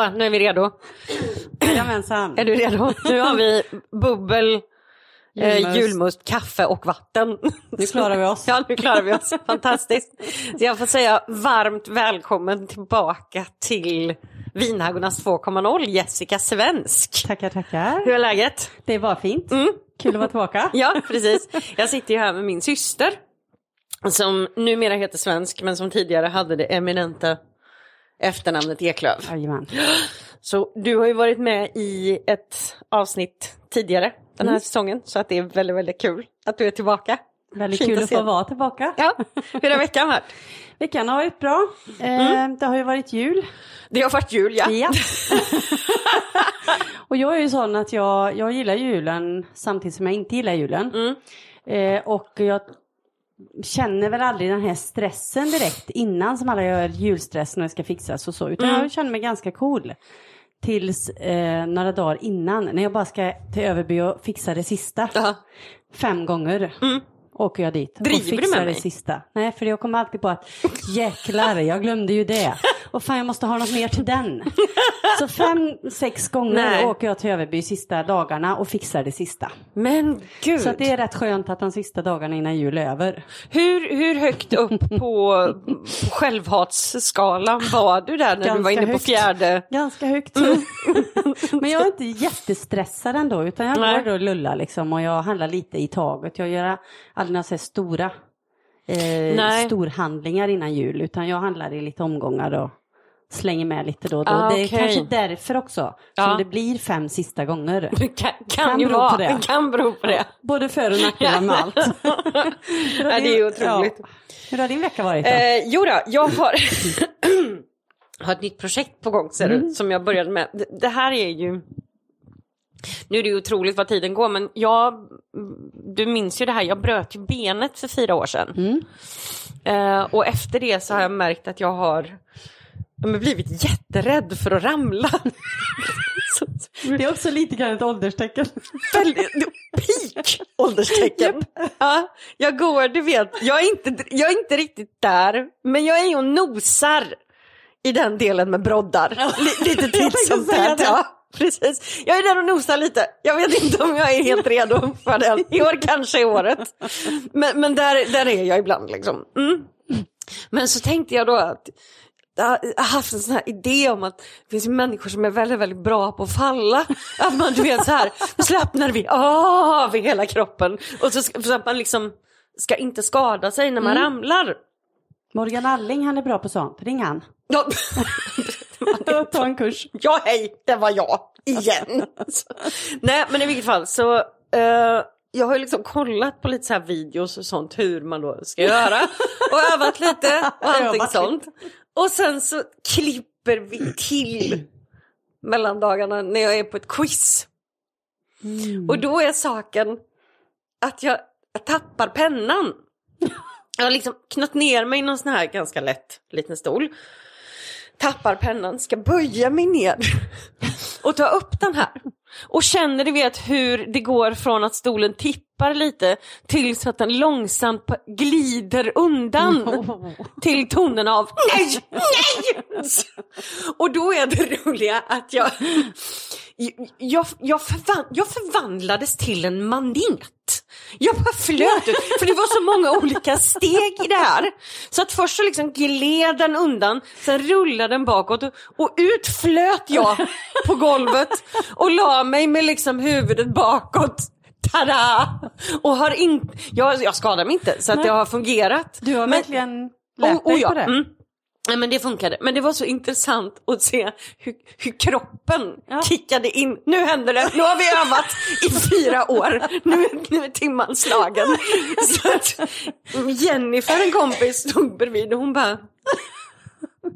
Så, nu är vi redo. Jajamensan. Är du redo? Nu har vi bubbel, eh, Julmust. julmust, kaffe och vatten. Nu klarar vi oss. Ja, nu klarar vi oss. Fantastiskt. Så jag får säga varmt välkommen tillbaka till Vinhaggornas 2.0, Jessica Svensk. Tackar, tackar. Hur är läget? Det var fint. Mm. Kul att vara tillbaka. Ja, precis. Jag sitter ju här med min syster. Som numera heter Svensk, men som tidigare hade det eminenta efternamnet Eklöf. Jajamän. Så du har ju varit med i ett avsnitt tidigare den här säsongen, så att det är väldigt, väldigt kul att du är tillbaka. Väldigt Fint kul att att få vara tillbaka. Ja, hur har veckan varit? Veckan har varit bra. Eh, Det har ju varit jul. Det har varit jul, ja. Ja. och jag är ju sån att jag, jag gillar julen samtidigt som jag inte gillar julen. Mm. Eh, och jag känner väl aldrig den här stressen direkt innan som alla gör julstress när det ska fixas och så. Utan Mm. jag känner mig ganska cool. Tills eh, några dagar innan när jag bara ska till Överby och fixa det sista. Ja. Fem gånger Mm. Åker jag dit Driver och du fixar det mig? sista. Nej, för jag kommer alltid på att jäklar, jag glömde ju det. Och fan, jag måste ha något mer till den. Så fem, sex gånger Nej. åker jag till Överby sista dagarna och fixar det sista. Men gud, Så det är rätt skönt att de sista dagarna innan jul är över. hur, hur högt upp på, på självhatsskalan var du där när du Ganska var inne på högt. fjärde? Ganska högt. Men jag är inte jättestressad ändå utan jag går och lullar liksom och jag handlar lite i taget. Jag gör aldrig några så stora eh, storhandlingar innan jul utan jag handlar i lite omgångar och slänger med lite då och då. Ah, det är kanske därför också Ja. som det blir fem sista gånger. Det kan, kan, Kan ju vara, det. det kan bero på det. Både för och nackdelar med allt. Hur har Ja, det är din- otroligt. Ja. Hur har din vecka varit då? Eh, jo då, jag har, har ett nytt projekt på gång ser Mm. du, som jag började med. Det, det här är ju, nu är det ju otroligt vad tiden går, men jag, du minns ju det här, jag bröt ju benet för fyra år sedan. Mm. Eh, och efter det så har jag märkt att jag har jag har blivit jätterädd för att ramla. Det är också lite grann ett ålderstecken. väldigt peak ålderstecken. Ja, jag går, du vet, jag är, inte, jag är inte riktigt där, men jag är och nosar i den delen med broddar. Li, lite titt som tätt. Ja, precis. Jag är där och nosar lite. Jag vet inte om jag är helt redo för den. I år kanske är året. Men, men där, där är jag ibland liksom. Mm. Men så tänkte jag då att jag har haft en sån här idé om att det finns människor som är väldigt, väldigt bra på att falla. Att man, du vet så här, nu slappnar vi av i hela kroppen. Och så, så att man liksom ska inte skada sig när man ramlar. Morgan Alling han är bra på sånt. Ring han. Ja, Ta en kurs. ja hej, det var jag igen. Nej, men i vilket fall så eh, jag har ju liksom kollat på lite så här videos och sånt hur man då ska göra och övat lite och allting sånt. Och sen så klipper vi till mellandagarna när jag är på ett quiz. Och då är saken att jag, jag tappar pennan. Jag har liksom knött ner mig i någon sån här ganska lätt liten stol. Tappar pennan, ska böja mig ner och ta upp den här. Och känner du vet hur det går från att stolen tippar lite till så att den långsamt glider undan till tonen av nej, nej! Och då är det roliga att jag, jag, jag, förvan, jag förvandlades till en manet. Jag bara flöt ut, för det var så många olika steg i det här. Så att först så liksom gled den undan, sen rullade den bakåt och, ut flöt jag på golvet och la mig med liksom huvudet bakåt. Tada! Och har inte, jag, jag skadade mig inte så att det har fungerat. Du har Men- verkligen lärt dig på det. Mm. Nej, men det funkade. Men det var så intressant att se hur, hur kroppen Ja. kickade in. Nu händer det, nu har vi övat i fyra år. Nu, nu är timman slagen. Så att Jennifer, en kompis, stod bredvid och hon bara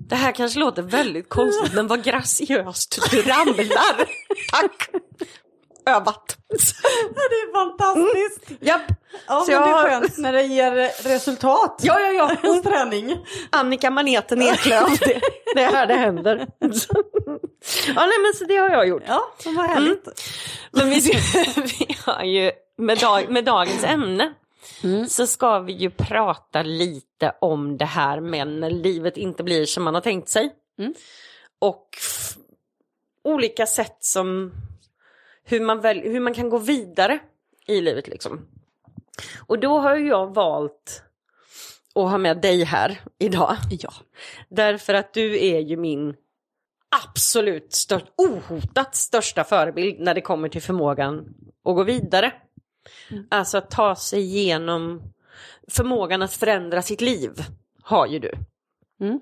det här kanske låter väldigt konstigt men vad graciöst du ramlar. Tack. Övat. Det är fantastiskt. Japp. Ja, Så men det jag- är skönt när det ger resultat. Ja, ja, ja. Hos träning. Annika Maneten Eklöf. Det, det är här det händer. Ja, nej, men så det har jag gjort. Ja, det var härligt. Men vi, ska, vi har ju, med, dag, med dagens ämne, så ska vi ju prata lite om det här med när livet inte blir som man har tänkt sig. Mm. Och olika sätt som hur man, väl, hur man kan gå vidare i livet liksom. Och då har ju jag valt att ha med dig här idag. Ja. Därför att du är ju min absolut störst, ohotat största förebild när det kommer till förmågan att gå vidare. Alltså att ta sig igenom förmågan att förändra sitt liv har ju du. Mm.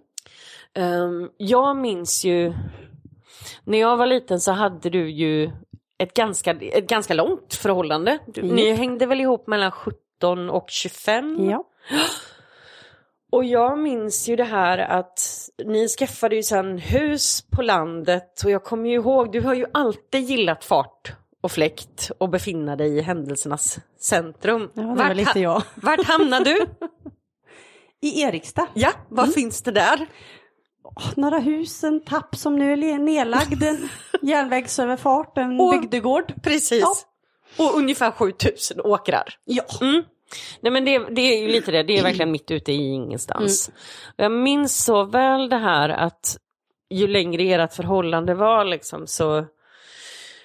Ehm, jag minns ju, när jag var liten så hade du ju ett ganska, ett ganska långt förhållande. Du, Mm. Ni hängde väl ihop mellan 17 och 25? Ja. Och jag minns ju det här att ni skaffade ju sen hus på landet och jag kommer ju ihåg, du har ju alltid gillat fart och fläkt och befinna dig i händelsernas centrum. Ja, det var Vart lite jag. Vart hamnar du? I Erikstad. Ja, vad Mm. finns det där? Några hus, en tapp som nu är nedlagd, en järnvägsöverfart, en Och- bygdegård. Precis. Ja. Och ungefär 7000 åkrar. Ja. Mm. Nej men det, det är ju lite det, det är verkligen mitt ute i ingenstans. Och Jag minns så väl det här att ju längre ert förhållande var liksom så,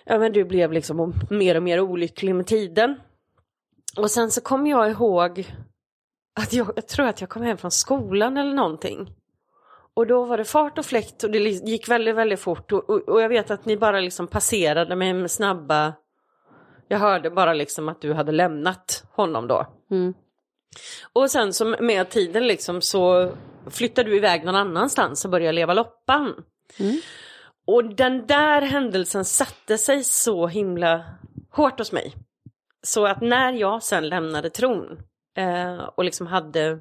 ja men du blev liksom mer och mer olycklig med tiden. Och sen så kommer jag ihåg att jag, jag tror att jag kom hem från skolan eller någonting. Och då var det fart och fläkt och det gick väldigt, väldigt fort och, och, och jag vet att ni bara liksom passerade med snabba jag hörde bara liksom att du hade lämnat honom då. Mm. Och sen så med tiden liksom så flyttade du iväg någon annanstans och började leva loppan. Mm. Och den där händelsen satte sig så himla hårt hos mig. Så att när jag sen lämnade tron eh, och liksom hade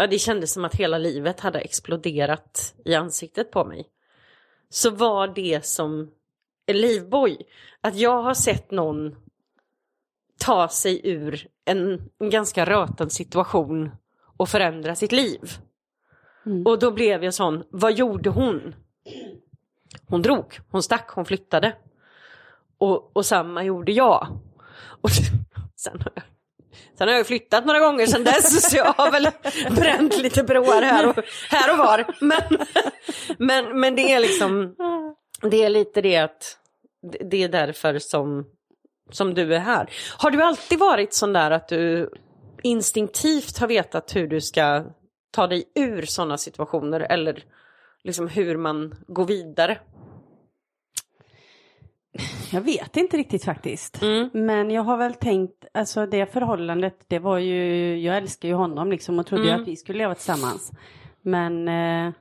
Ja, det kändes som att hela livet hade exploderat i ansiktet på mig. Så var det som en livboj. Att jag har sett någon ta sig ur en, en ganska röten situation och förändra sitt liv. Mm. Och då blev jag sån, vad gjorde hon? Hon drog, hon stack, hon flyttade. Och, och samma gjorde jag. Och sen har jag Sen har jag flyttat några gånger sedan dess så jag har väl bränt lite broar här och, här och var. Men, men, men det är liksom, det är lite det att det- är därför som, som du är här. Har du alltid varit sån där att du instinktivt har vetat hur du ska ta dig ur sådana situationer eller liksom hur man går vidare? Jag vet inte riktigt faktiskt. Mm. Men jag har väl tänkt, alltså det förhållandet, det var ju, jag älskar ju honom liksom och trodde ju Mm. att vi skulle leva tillsammans. Men eh, eh,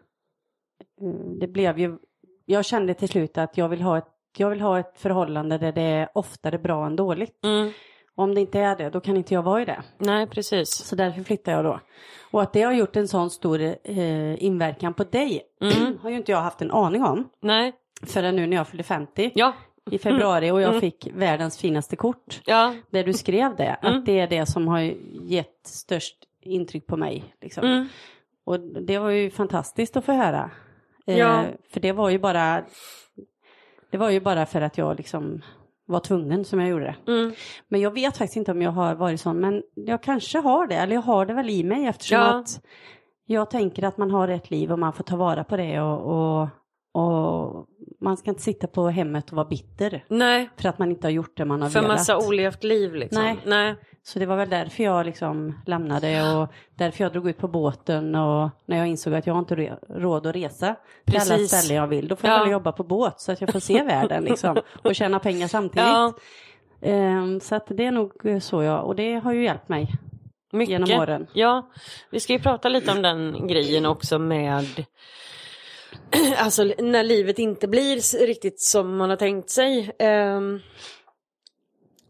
det blev ju, jag kände till slut att jag vill ha ett, jag vill ha ett förhållande där det är oftare bra än dåligt. Mm. Om det inte är det, då kan inte jag vara i det. Nej, precis. Så därför flyttar jag då. Och att det har gjort en sån stor eh, inverkan på dig Mm. har ju inte jag haft en aning om Nej, förrän nu när jag fyllde 50 ja, i februari och jag Mm. fick världens finaste kort. ja, Där du skrev det, Mm. att det är det som har gett störst intryck på mig. Liksom. mm. Och det var ju fantastiskt att få höra. Eh, Ja. För det var ju bara Det var ju bara för att jag liksom var tvungen som jag gjorde det. Mm. Men jag vet faktiskt inte om jag har varit sån, men jag kanske har det, eller jag har det väl i mig eftersom Ja. att jag tänker att man har ett liv och man får ta vara på det och, och, och man ska inte sitta på hemmet och vara bitter Nej, för att man inte har gjort det man har för velat. massa olevt liv liksom. Nej. Nej. Så det var väl därför jag liksom lämnade och därför jag drog ut på båten och när jag insåg att jag har inte re- råd att resa till alla Precis. ställen jag vill. Då får jag Ja. jobba på båt så att jag får se världen liksom och tjäna pengar samtidigt. Ja, Ehm, så att det är nog så jag, och det har ju hjälpt mig mycket. genom åren. Ja, vi ska ju prata lite om den grejen också med Alltså när livet inte blir riktigt som man har tänkt sig. Ehm,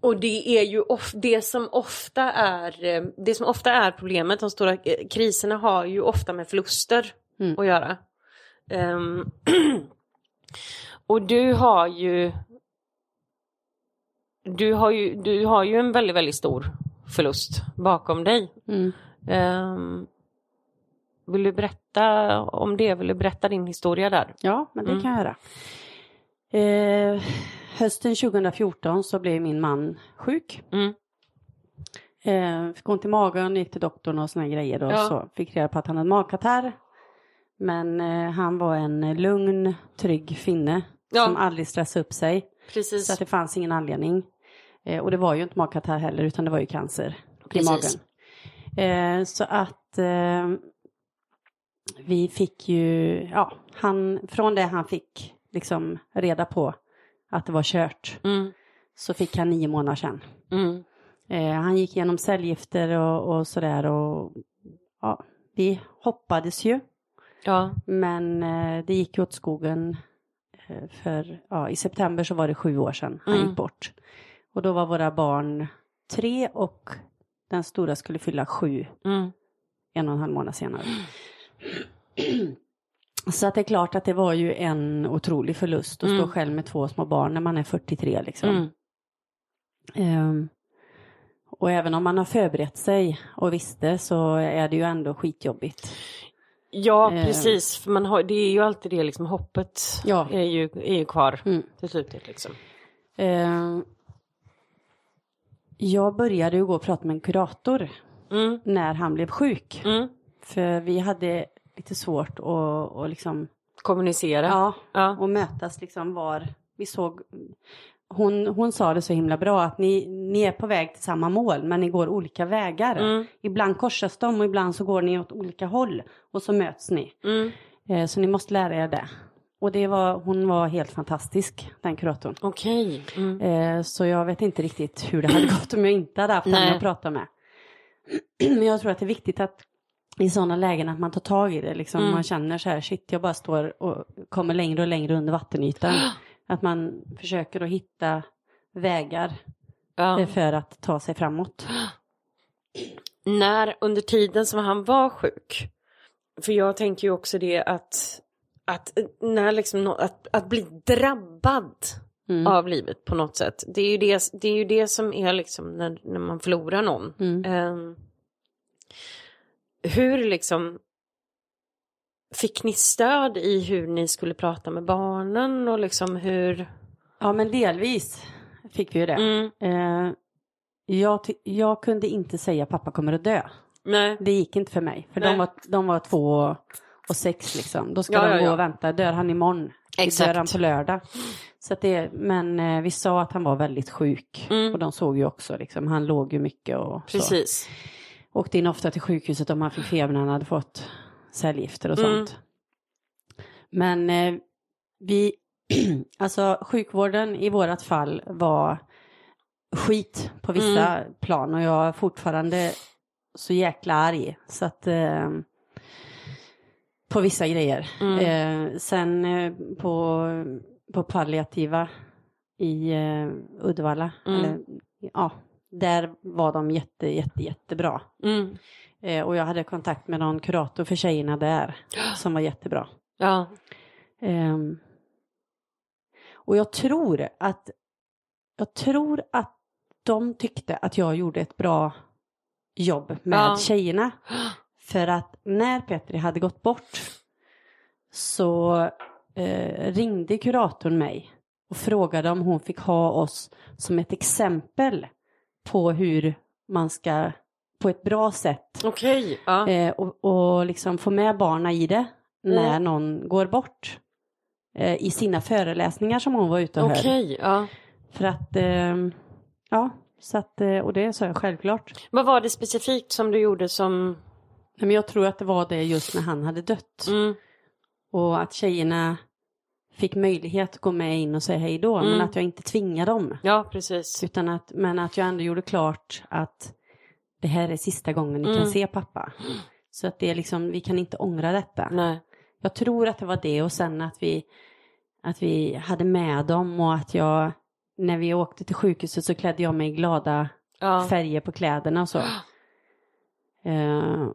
och det är ju of- det som ofta är eh, det som ofta är problemet, de stora eh, kriserna har ju ofta med förluster Mm. att göra. Ehm, och du har ju du har ju, du har ju en väldigt, väldigt stor förlust bakom dig. Mm. Ehm, vill du berätta om det? Vill du berätta din historia där? Ja, men det Mm. kan jag göra. Eh, hösten 2014 så blev min man sjuk. Mm. Eh, fick ont i magen, gick till doktorn och såna grejer och Ja. så fick reda på att han hade magkatarr. Men eh, han var en lugn, trygg finne Ja. som aldrig stressade upp sig. Precis. Så att det fanns ingen anledning. Eh, och det var ju inte magkatarr heller utan det var ju cancer i Precis. magen. Eh, så att eh, vi fick ju, ja, han, från det han fick liksom reda på att det var kört Mm. så fick han nio månader sedan. Mm. Eh, han gick igenom cellgifter och, och sådär och ja, vi hoppades ju Ja. men eh, det gick ju åt skogen eh, för ja, i september så var det sju år sedan han Mm. gick bort. Och då var våra barn tre och den stora skulle fylla sju Mm. en och en halv månad senare. Så att det är klart att det var ju en otrolig förlust att stå Mm. själv med två små barn när man är 43 liksom. Mm. Ehm, och även om man har förberett sig och visste så är det ju ändå skitjobbigt. Ja, Eh. precis. För man har, det är ju alltid det liksom hoppet Ja. är, ju, är ju kvar Mm. till slutet liksom. Ehm, jag började ju gå och prata med en kurator Mm. när han blev sjuk. Mm. För vi hade lite svårt att att liksom, Kommunicera. ja, Ja. och mötas liksom var vi såg. Hon, hon sa det så himla bra att ni, ni är på väg till samma mål men ni går olika vägar. Mm. Ibland korsas de och ibland så går ni åt olika håll och så möts ni. Mm. Eh, så ni måste lära er det. Och det var, hon var helt fantastisk, den kuratorn. Okej. Mm. Eh, så jag vet inte riktigt hur det hade gått om jag inte hade haft henne att prata med. Men jag tror att det är viktigt att i sådana lägen att man tar tag i det. Liksom. Mm. Man känner så här, shit jag bara står och kommer längre och längre under vattenytan. Att man försöker att hitta vägar Ja. eh, för att ta sig framåt. När under tiden som han var sjuk. För jag tänker ju också det att, att, när liksom, att, att bli drabbad Mm. av livet på något sätt. Det är ju det, det, är ju det som är liksom när, när man förlorar någon. Mm. Ehm, hur liksom fick ni stöd i hur ni skulle prata med barnen och liksom hur? Ja men delvis fick vi ju det. Mm, Eh, jag, jag kunde inte säga pappa kommer att dö. nej. Det gick inte för mig. För de var, de var två och sex liksom. Då ska Ja, de ja, gå ja. och vänta. Dör han imorgon? Exakt. Dör han på lördag? Så det, men eh, vi sa att han var väldigt sjuk. Mm. Och de såg ju också liksom. Han låg ju mycket och så. Åkte in ofta till sjukhuset om han fick feber när han hade fått cellgifter och Mm. sånt. Men eh, vi, alltså sjukvården i vårat fall var skit på vissa Mm. plan och jag är fortfarande så jäkla arg. Så att eh, på vissa grejer. Mm. Eh, sen eh, på, på palliativa i eh, Uddevalla, Mm. eller, ja, där var de jätte, jätte, jättebra. Mm. Eh, och jag hade kontakt med någon kurator för tjejerna där som var jättebra. Ja. Ehm, och jag tror att jag tror att de tyckte att jag gjorde ett bra jobb med Ja. tjejerna. För att när Petri hade gått bort så eh, ringde kuratorn mig och frågade om hon fick ha oss som ett exempel på hur man ska på ett bra sätt Okej. Ja. eh, och, och liksom få med barna i det när Mm. någon går bort. Eh, I sina föreläsningar som hon var ute och höll. Okej. Ja. För att, eh, ja, så att, eh, och det sa jag självklart. Vad var det specifikt som du gjorde som... Men jag tror att det var det just när han hade dött. Mm. Och att tjejerna fick möjlighet att gå med in och säga hej då. Mm. Men att jag inte tvingade dem. Ja, precis. Utan att, men att jag ändå gjorde klart att det här är sista gången ni Mm. kan se pappa. Så att det är liksom, vi kan inte ångra detta. Nej. Jag tror att det var det och sen att vi, att vi hade med dem och att jag, när vi åkte till sjukhuset så klädde jag mig i glada Ja. färger på kläderna och så. Eh,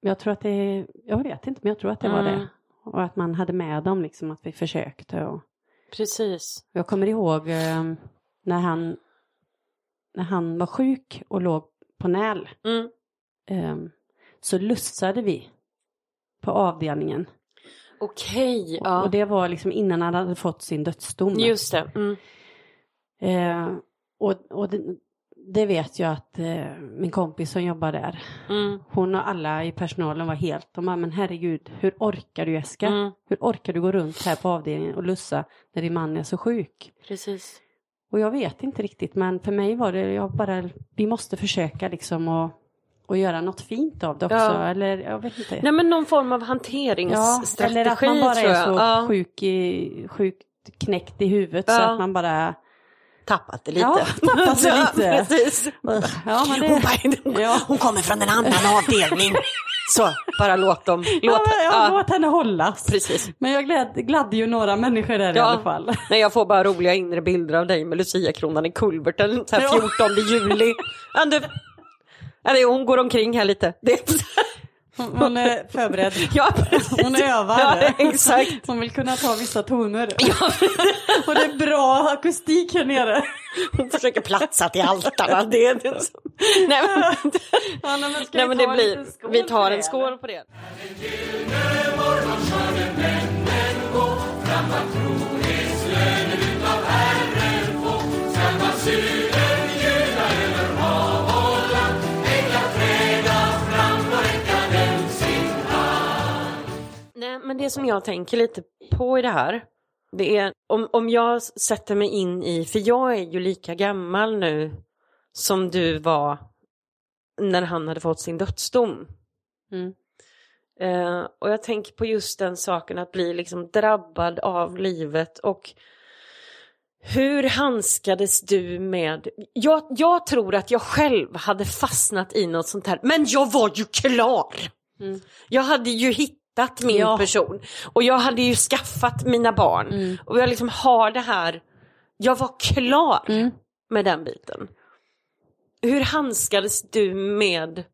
jag tror att det, jag vet inte men jag tror att det var Mm. det. Och att man hade med dem liksom att vi försökte och Precis. jag kommer ihåg eh, när han, när han var sjuk och låg på näl Mm. eh, så lussade vi på avdelningen. Okej. Ja. Och det var liksom innan han hade fått sin dödsdom. Just det. Mm. Eh, och och det, det vet jag att eh, min kompis som jobbar där, Mm. hon och alla i personalen var helt, de bara, men herregud, hur orkar du Jessica? Mm. Hur orkar du gå runt här på avdelningen och lussa när din man är så sjuk? Precis. Och jag vet inte riktigt, men för mig var det, jag bara, vi måste försöka liksom och, och göra något fint av det också, Ja. eller jag vet inte. Nej men någon form av ja, hanteringsstrategi eller att man bara är så ja. sjuk i, sjukt knäckt i huvudet så Ja. att man bara, Tappat det lite. Ja, tappat det Ja, lite. Precis. ja men det, Hon, bara, Ja. hon kommer från en annan avdelning. Så, bara låt dem. Låt, ja, ja, ja, låt henne hållas. precis. Men jag glad, gladde ju några människor där i Ja. alla fall. Nej, jag får bara roliga inre bilder av dig med Lucia-kronan i kulverten så här Ja. 14 juli. Ja, eller, hon går omkring här lite. Det, Hon, hon är förberedd. ja, Hon övar. Ja, exakt. Hon vill kunna ta vissa toner. Ja. Och det är bra akustik här nere. Hon försöker platsa till altarna. Det är det som... Nej, men, Ja, nej, men nej, men det blir... Vi tar en skål på det. Nej, men det som jag tänker lite på i det här, det är om, om jag sätter mig in i, för jag är ju lika gammal nu som du var när han hade fått sin dödsdom. Mm. Eh, och jag tänker på just den saken att bli liksom drabbad av livet och hur handskades du med... Jag, jag tror att jag själv hade fastnat i något sånt här, men jag var ju klar! Mm. Jag hade ju hittat min Ja. person och jag hade ju skaffat mina barn Mm. och jag liksom har det här, jag var klar Mm. med den biten. Hur handskades du med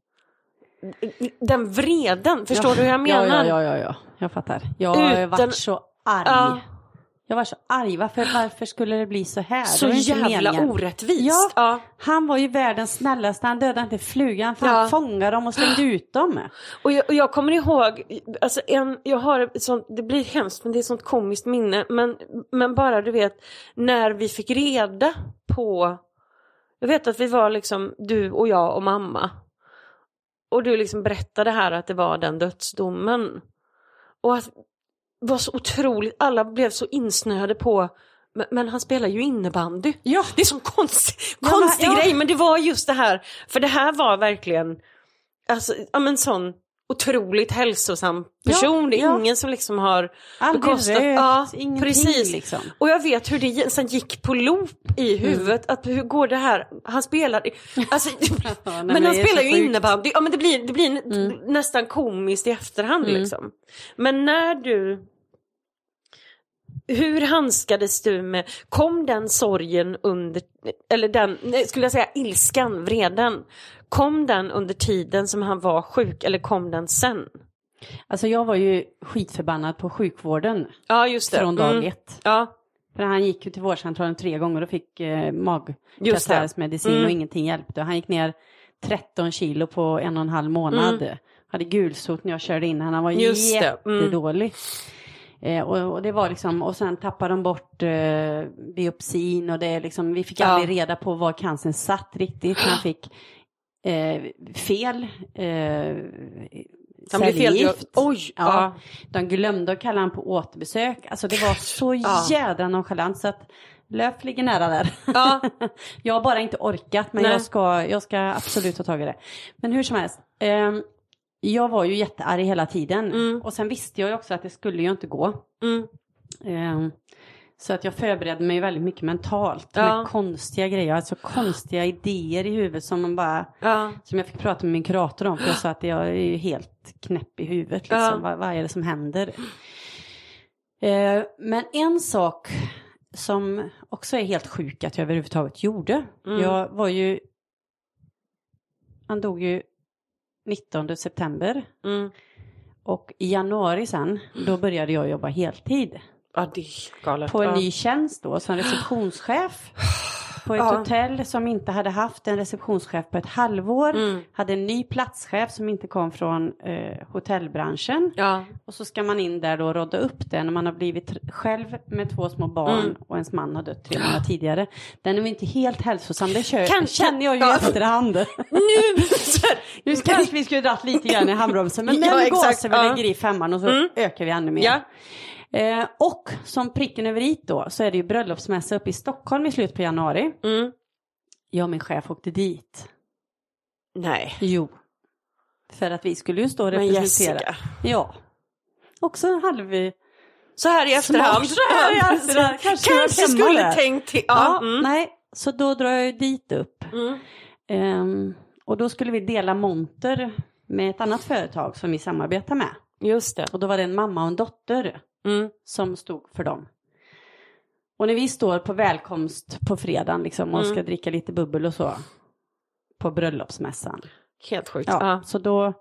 den vreden? Förstår Ja. du hur jag menar? Ja, ja, ja, ja. jag fattar. Jag har Utan- varit så arg. Ja. Jag var så arg. Varför, varför skulle det bli så här? Så jävla meningen. orättvist. Ja. Ja. Han var ju världens snällaste. Han dödade inte flugan. För Ja. han fångade dem och slängde ut dem. Och, jag, och jag kommer ihåg, alltså en, jag har sånt, det blir hemskt men det är ett sånt komiskt minne. Men, men bara du vet, när vi fick reda på, jag vet att vi var liksom du och jag och mamma. Och du liksom berättade här att det var den dödsdomen. Och att var så otroligt, alla blev så insnöade på men, men han spelar ju innebandy. Ja. Det är sån konst, Ja, konstig ja. grej men det var just det här, för det här var verkligen alltså, ja, men sån otroligt hälsosam person. Ja, det är ja. ingen som liksom har Aldrig bekostat- rökt, Ja, precis. liksom. Och jag vet hur det sen gick på loop i Mm. huvudet. Att hur går det här? Han spelar... Alltså, men men han spelar så ju innebandy. Ja men det blir, det blir Mm. nästan komiskt i efterhand Mm. liksom. Men när du... Hur handskades du med... Kom den sorgen under... Eller den, skulle jag säga ilskan, vreden. Kom den under tiden som han var sjuk eller kom den sen? Alltså jag var ju skitförbannad på sjukvården Ja just det. från dag Mm. ett. Ja, För han gick ju till vårdcentralen tre gånger och fick eh, magkatarrsmedicin Mm. och ingenting hjälpte. Han gick ner 13 kilo på en och en halv månad. Mm. Hade gulsot när jag körde in Han var Just det. Mm. Eh, och, och det var liksom, och sen tappade de bort eh, biopsin och det liksom, vi fick Ja. aldrig reda på var cancern satt riktigt. Han fick eh, fel. Eh, han blev fel. cellgift. Oj! Ja. Ja. De glömde att kalla honom på återbesök. Alltså det var så Ja. jädra nonchalant så att Löf ligger nära där. Ja. jag har bara inte orkat men Nej. jag ska, jag ska absolut ta tag i det. Men hur som helst. ehm, jag var ju jättearg hela tiden. Mm. Och sen visste jag ju också att det skulle ju inte gå. Mm. Ehm, så att jag förberedde mig väldigt mycket mentalt. Ja. Med konstiga grejer, alltså konstiga idéer i huvudet som man bara Ja. som jag fick prata med min kurator om, för jag sa att jag är ju helt knäpp i huvudet. Liksom. Vad, vad är det som händer? Eh, men en sak som också är helt sjuk att jag överhuvudtaget gjorde. Mm. Jag var ju, han dog ju 19 september Mm. och i januari sen, då började jag jobba heltid. Ja, det är galet. På en ny tjänst då som receptionschef. på ett Ja. hotell som inte hade haft en receptionschef på ett halvår. Mm. Hade en ny platschef som inte kom från eh, hotellbranschen. Ja. Och så ska man in där då och rodda upp det när man har blivit själv med två små barn Mm. och ens man har dött tre månader tidigare. Den är väl inte helt hälsosam, det kör, Kanske. känner jag ju Ja. efterhand. Nu! Nu kanske vi skulle dratt lite grann i handbromsen men Ja, exakt. gasen vi lägger i femman och så Mm. ökar vi ännu mer. Eh, och som pricken över i då så är det ju bröllopsmässa uppe i Stockholm i slutet på januari. Mm. Jag och min chef åkte dit. Nej. Jo. För att vi skulle ju stå och Men representera. Jessica. Ja. Och så hade vi Så här i efterhand. Smart. Så här i efterhand. Kanske Kanske skulle där. tänkt till. Ja, Ja. Mm. nej, så då drar jag ju dit upp. Mm. Ehm, och då skulle vi dela monter med ett annat företag som vi samarbetar med. Just det. Och då var det en mamma och en dotter Mm. som stod för dem. Och när vi står på välkomst på fredagen liksom och Mm. ska dricka lite bubbel och så på bröllopsmässan. Helt sjukt. Ja, Ja. Så då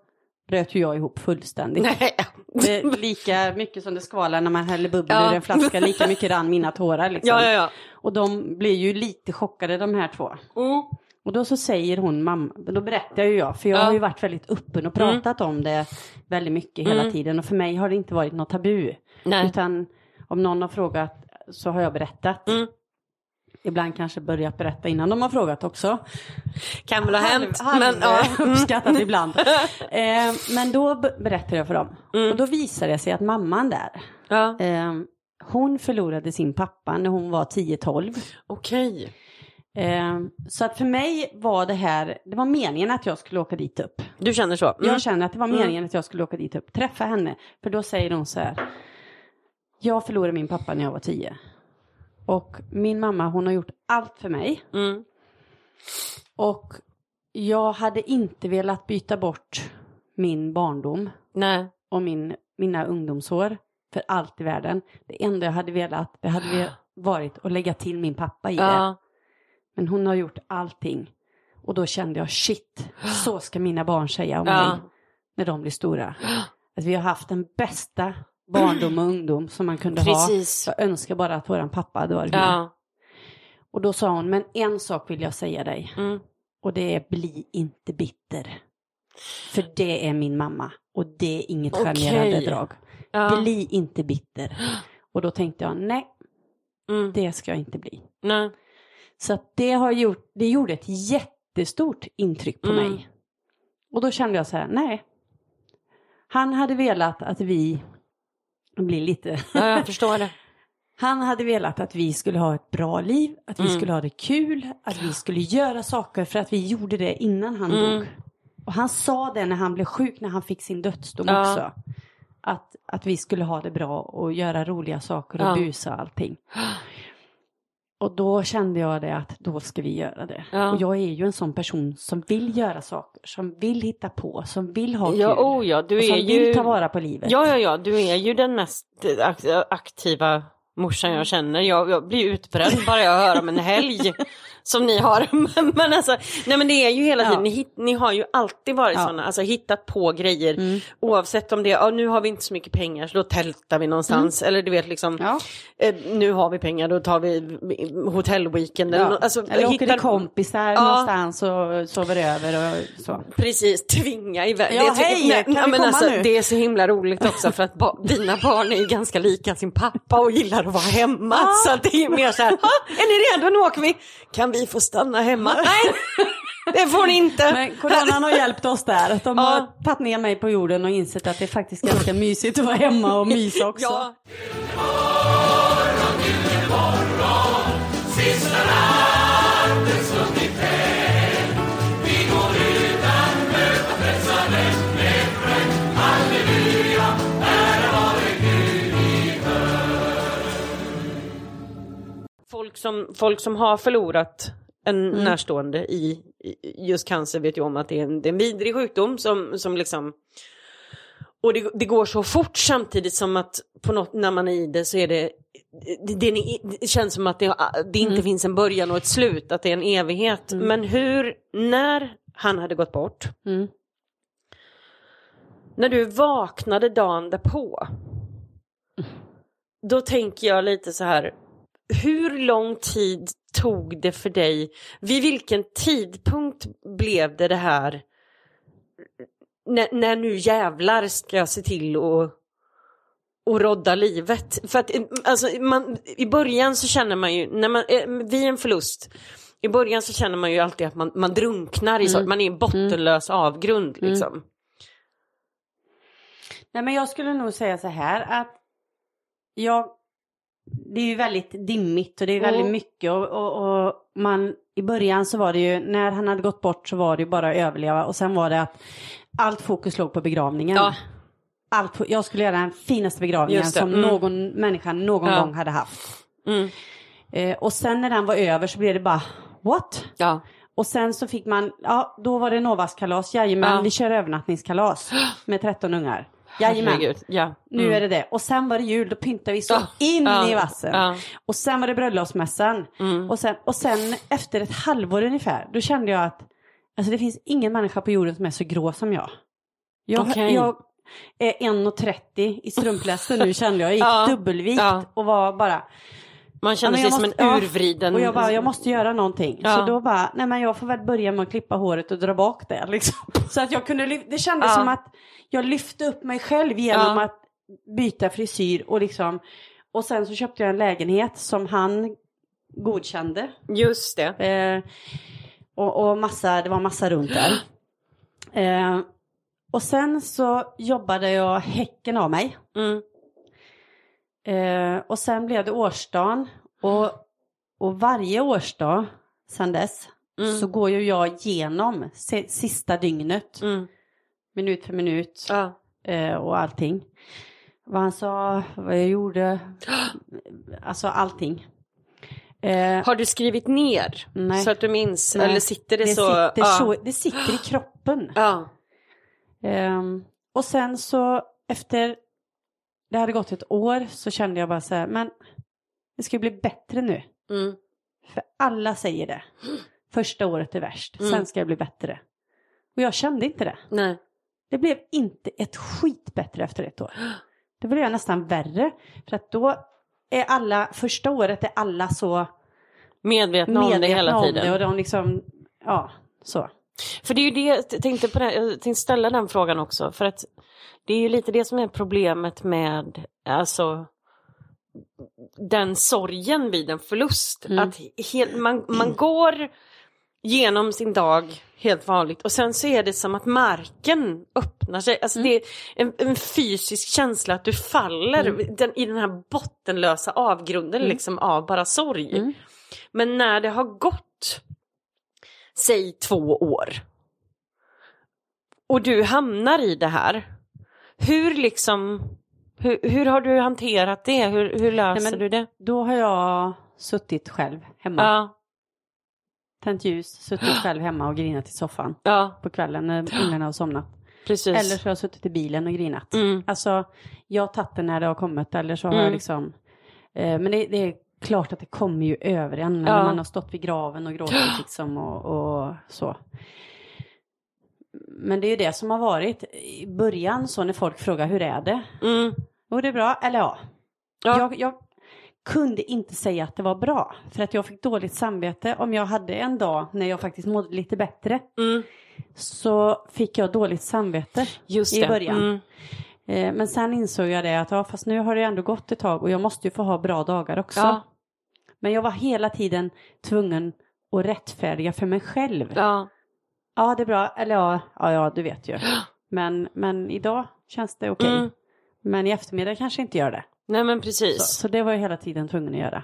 bröt ju jag ihop fullständigt. Nej. Lika mycket som det skvalar när man häller bubbel Ja. ur en flaska, lika mycket rann mina tårar. Liksom. Ja, ja, ja. Och de blir ju lite chockade de här två. Mm. Och då så säger hon mamma, då berättar ju jag, för jag Ja. har ju varit väldigt öppen och pratat om det väldigt mycket hela Mm. tiden. Och för mig har det inte varit något tabu. Nej. Utan om någon har frågat så har jag berättat. Mm. Ibland kanske börjat berätta innan de har frågat också. Kan väl ha hänt. Men, ja. uppskattat ibland. eh, men då be- berättar jag för dem. Mm. Och då visar det sig att mamman där, ja. eh, hon förlorade sin pappa när hon var 10-12. Okej. Eh, så att för mig var det här, det var meningen att jag skulle åka dit upp. Du känner så? Mm. Jag känner att det var meningen att jag skulle åka dit upp, träffa henne. För då säger hon så här, jag förlorade min pappa när jag var 10. Och min mamma hon har gjort allt för mig. Mm. Och jag hade inte velat byta bort min barndom Nej. och min, mina ungdomsår för allt i världen. Det enda jag hade velat, det hade varit att lägga till min pappa i det. Men hon har gjort allting. Och då kände jag shit, så ska mina barn säga om Ja. mig när de blir stora. Att vi har haft den bästa barndom och ungdom som man kunde Precis. ha. Jag önskar bara att våran pappa hade varit med. Ja. Och då sa hon, men en sak vill jag säga dig. Mm. Och det är bli inte bitter. För det är min mamma. Och det är inget charmerande drag. Ja. Bli inte bitter. Och då tänkte jag, nej, Mm. det ska jag inte bli. Nej. Så det, har gjort, det gjorde ett jättestort intryck på Mm. mig. Och då kände jag så här, nej. Han hade velat att vi, blir lite, Ja, jag förstår det. han hade velat att vi skulle ha ett bra liv, att vi Mm. skulle ha det kul, att vi skulle göra saker för att vi gjorde det innan han Mm. dog. Och han sa det när han blev sjuk, när han fick sin dödsdom Ja. också. Att, att vi skulle ha det bra och göra roliga saker och Ja. busa och allting. Och då kände jag det att då ska vi göra det. Ja. Och jag är ju en sån person som vill göra saker, som vill hitta på, som vill ha Ja, kul. oh ja, du och som är ju... vill ta vara på livet. Ja, ja, ja, du är ju den mest ak- aktiva morsan jag känner. Jag, jag blir utbränd bara jag hör om en helg som ni har. Men, alltså, nej men det är ju hela Ja. tiden, ni, hit- ni har ju alltid varit Ja. sådana, alltså hittat på grejer. Mm. Oavsett om det är, ja, nu har vi inte så mycket pengar så då tältar vi någonstans. Eller du vet liksom, Ja. eh, nu har vi pengar då tar vi hotellweekend. Eller, Ja. alltså, Eller åker hittar- till kompisar Ja. någonstans och sover över och så. Precis, tvinga iväg. Ja, det, hej, nej, nej, men alltså, nu? det är så himla roligt också för att ba- dina barn är ju ganska lika sin pappa och gillar att vara hemma. Så att det är mer så här, "Ha, är ni redo, nu åker vi. Kan vi få stanna hemma? Nej, det får ni inte. Men coronan har hjälpt oss där. De Ja. har tagit ner mig på jorden och insett att det är faktiskt ganska mysigt att vara hemma och mysa också. Ja. Som, folk som har förlorat en Mm. närstående i i just cancer vet ju om att det är en, det är en vidrig sjukdom som, som liksom och det, det går så fort samtidigt som att på något, när man är i det så är det det, det, det känns som att det, inte Mm. finns en början och ett slut, att det är en evighet. Men hur, när han hade gått bort, Mm. när du vaknade dagen därpå, då tänker jag lite så här, hur lång tid tog det för dig? Vid vilken tidpunkt blev det det här? När, när nu jävlar ska jag se till att och rodda livet. För att alltså, man, i början så känner man ju, när man, eh, vid en förlust, i början så känner man ju alltid att man, man drunknar i mm. man är i en bottenlös mm. avgrund liksom. Mm. Nej men jag skulle nog säga så här att jag, det är ju väldigt dimmigt och det är väldigt mm. mycket och, och, och, man, i början så var det ju, när han hade gått bort så var det ju bara att överleva och sen var det att allt fokus låg på begravningen. Ja. Allt, jag skulle göra den finaste begravningen som mm. någon människa någon ja. gång hade haft. Mm. Eh, och sen när den var över så blev det bara, what? Ja. Och sen så fick man, ja då var det Novas kalas, jajamän, ja. vi kör övernattningskalas med 13 ungar. Jajamän, ja. nu mm. är det det. Och sen var det jul, då pyntade vi så ja. in ja. i vassen. Ja. Och sen var det bröllopsmässan. Mm. Och, sen, och sen efter ett halvår ungefär, då kände jag att alltså, det finns ingen människa på jorden som är så grå som jag. Jag, okay. jag är 1,30 i strumplästen nu kände jag. Jag gick dubbelvikt och var bara man känner sig som en urvriden. Och jag bara, jag måste göra någonting. Ja. Så då bara, nej men jag får väl börja med att klippa håret och dra bak det. Liksom. Så att jag kunde, det kändes ja. som att jag lyfte upp mig själv genom ja. att byta frisyr och liksom. Och sen så köpte jag en lägenhet som han godkände. Just det. Eh, och, och massa, det var massa runt där. Eh, och sen så jobbade jag häcken av mig. Mm. Eh, och sen blev det årsdagen och, och varje årsdag sen dess mm. så går ju jag igenom sista dygnet. Mm. Minut för minut ja. eh, och allting. Vad han sa, vad jag gjorde, alltså allting. Eh, Har du skrivit ner nej, så att du minns nej, eller sitter det, det så? Sitter ja. så? Det sitter i kroppen. Ja. Um, och sen så efter det hade gått ett år så kände jag bara så här, men det ska bli bättre nu. Mm. För alla säger det. Första året är värst, mm. sen ska det bli bättre. Och jag kände inte det. Nej. Det blev inte ett skit bättre efter ett år. Det blev nästan värre. För att då är alla, första året är alla så medvetna, medvetna om det hela tiden. Det och de liksom, ja, så. För det är ju det, jag tänkte, på det, jag tänkte ställa den frågan också. För att det är ju lite det som är problemet med alltså den sorgen vid en förlust. Mm. Att helt, man, man går genom sin dag helt vanligt och sen så är det som att marken öppnar sig. Alltså mm. det är en, en, fysisk känsla att du faller mm. den, i den här bottenlösa avgrunden mm. liksom av bara sorg. Mm. Men när det har gått, säg två år och du hamnar i det här hur liksom, hur, hur har du hanterat det? Hur, hur löser Nej, du det? Då har jag suttit själv hemma. Ja. Tänt ljus, suttit själv hemma och grinat i soffan ja. på kvällen när ungarna har somnat. Precis. Eller så har jag suttit i bilen och grinat. Mm. Alltså, jag har tagit det när det har kommit eller så har mm. jag liksom, eh, men det, det, är klart att det kommer ju över en ja. när man har stått vid graven och gråtit liksom och, och så men det är ju det som har varit i början så när folk frågar hur är det? Mm. Jo det är bra, eller ja. ja. Jag, jag, kunde inte säga att det var bra för att jag fick dåligt samvete om jag hade en dag när jag faktiskt mådde lite bättre. Mm. Så fick jag dåligt samvete Just i början. Mm. Eh, men sen insåg jag det att ja, fast nu har det ändå gått ett tag och jag måste ju få ha bra dagar också. Ja. Men jag var hela tiden tvungen att rättfärdiga för mig själv. Ja. Ja, det är bra. Eller ja, ja, ja du vet ju. Men, men idag känns det okej. Mm. Men i eftermiddag kanske inte gör det. Nej, men precis. Så, så, det var jag hela tiden tvungen att göra.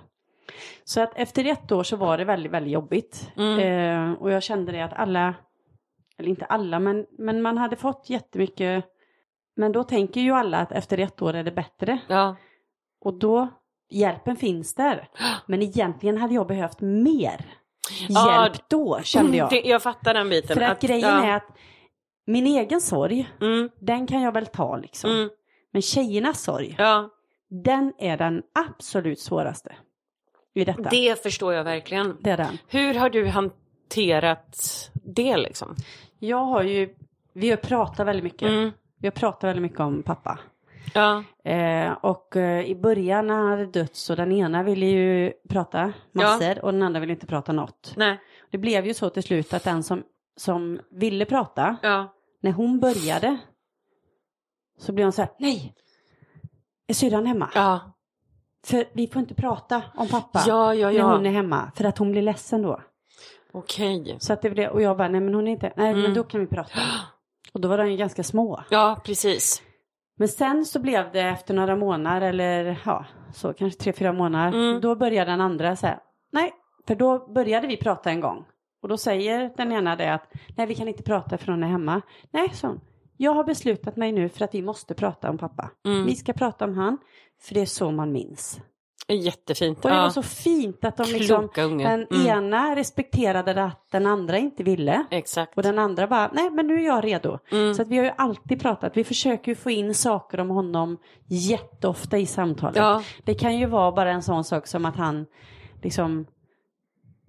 Så att efter ett år så var det väldigt, väldigt jobbigt. Mm. Eh, och jag kände det att alla, eller inte alla, men, men man hade fått jättemycket. Men då tänker ju alla att efter ett år är det bättre. Ja. Och då, hjälpen finns där. Men egentligen hade jag behövt mer hjälp då kände jag. Det, jag fattar den biten. För att, att grejen ja. är att min egen sorg, mm. den kan jag väl ta liksom. Mm. Men tjejernas sorg, ja. den är den absolut svåraste. I detta. Det förstår jag verkligen. Det är den. Hur har du hanterat det liksom? Jag har ju, vi har pratat väldigt mycket. Mm. Vi har pratat väldigt mycket om pappa. Ja. Eh, och eh, i början när han hade dött så den ena ville ju prata massor och den andra ville inte prata något. Nej. Det blev ju så till slut att den som, som ville prata, Ja. när hon började så blev hon så här, nej, är syrran hemma? Ja. För vi får inte prata om pappa Ja, ja, när ja. hon är hemma, för att hon blir ledsen då. Okej. Så att det blev, och jag bara, nej men hon är inte, nej Mm. men då kan vi prata. Och då var de ju ganska små. Ja, precis. Men sen så blev det efter några månader eller ja, så kanske tre, fyra månader. Mm. Då började den andra säga, nej, för då började vi prata en gång. Och då säger den ena det att, nej vi kan inte prata för hon är hemma. Nej, så hon, jag har beslutat mig nu för att vi måste prata om pappa. Mm. Vi ska prata om han, för det är så man minns. Jättefint. Och det ja. var så fint att de liksom, den Mm. ena respekterade att den andra inte ville. Exakt. Och den andra bara, nej men nu är jag redo. Mm. Så att vi har ju alltid pratat, vi försöker ju få in saker om honom jätteofta i samtalet. Ja. Det kan ju vara bara en sån sak som att han liksom,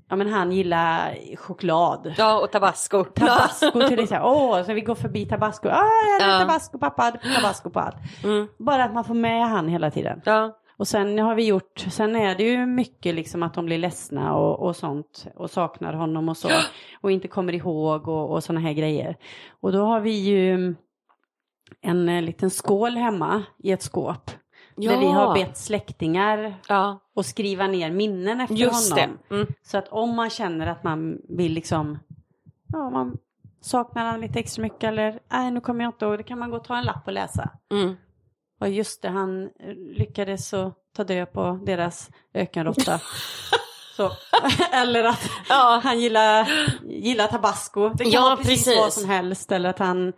ja men han gillar choklad. Ja, och tabasco. Tabasco till exempel, åh, så vi går förbi tabasco, ah, jag Ja. tabasco, pappa tabasco på allt. Mm. Bara att man får med han hela tiden. Ja. Och sen har vi gjort, sen är det ju mycket liksom att de blir ledsna och, och sånt och saknar honom och så. Och inte kommer ihåg och, och sådana här grejer. Och då har vi ju en eh, liten skål hemma i ett skåp. Ja. Där vi har bett släktingar Ja, att skriva ner minnen efter just honom. Mm. Så att om man känner att man vill liksom, ja man saknar han lite extra mycket eller nej nu kommer jag inte ihåg, då kan man gå och ta en lapp och läsa. Mm. Och just det, han eh, lyckades så ta död på deras ökenråtta. så. Eller att Ja. han gillar, gillar tabasco. Det kan Ja, vara precis, precis. vad som helst. Eller att han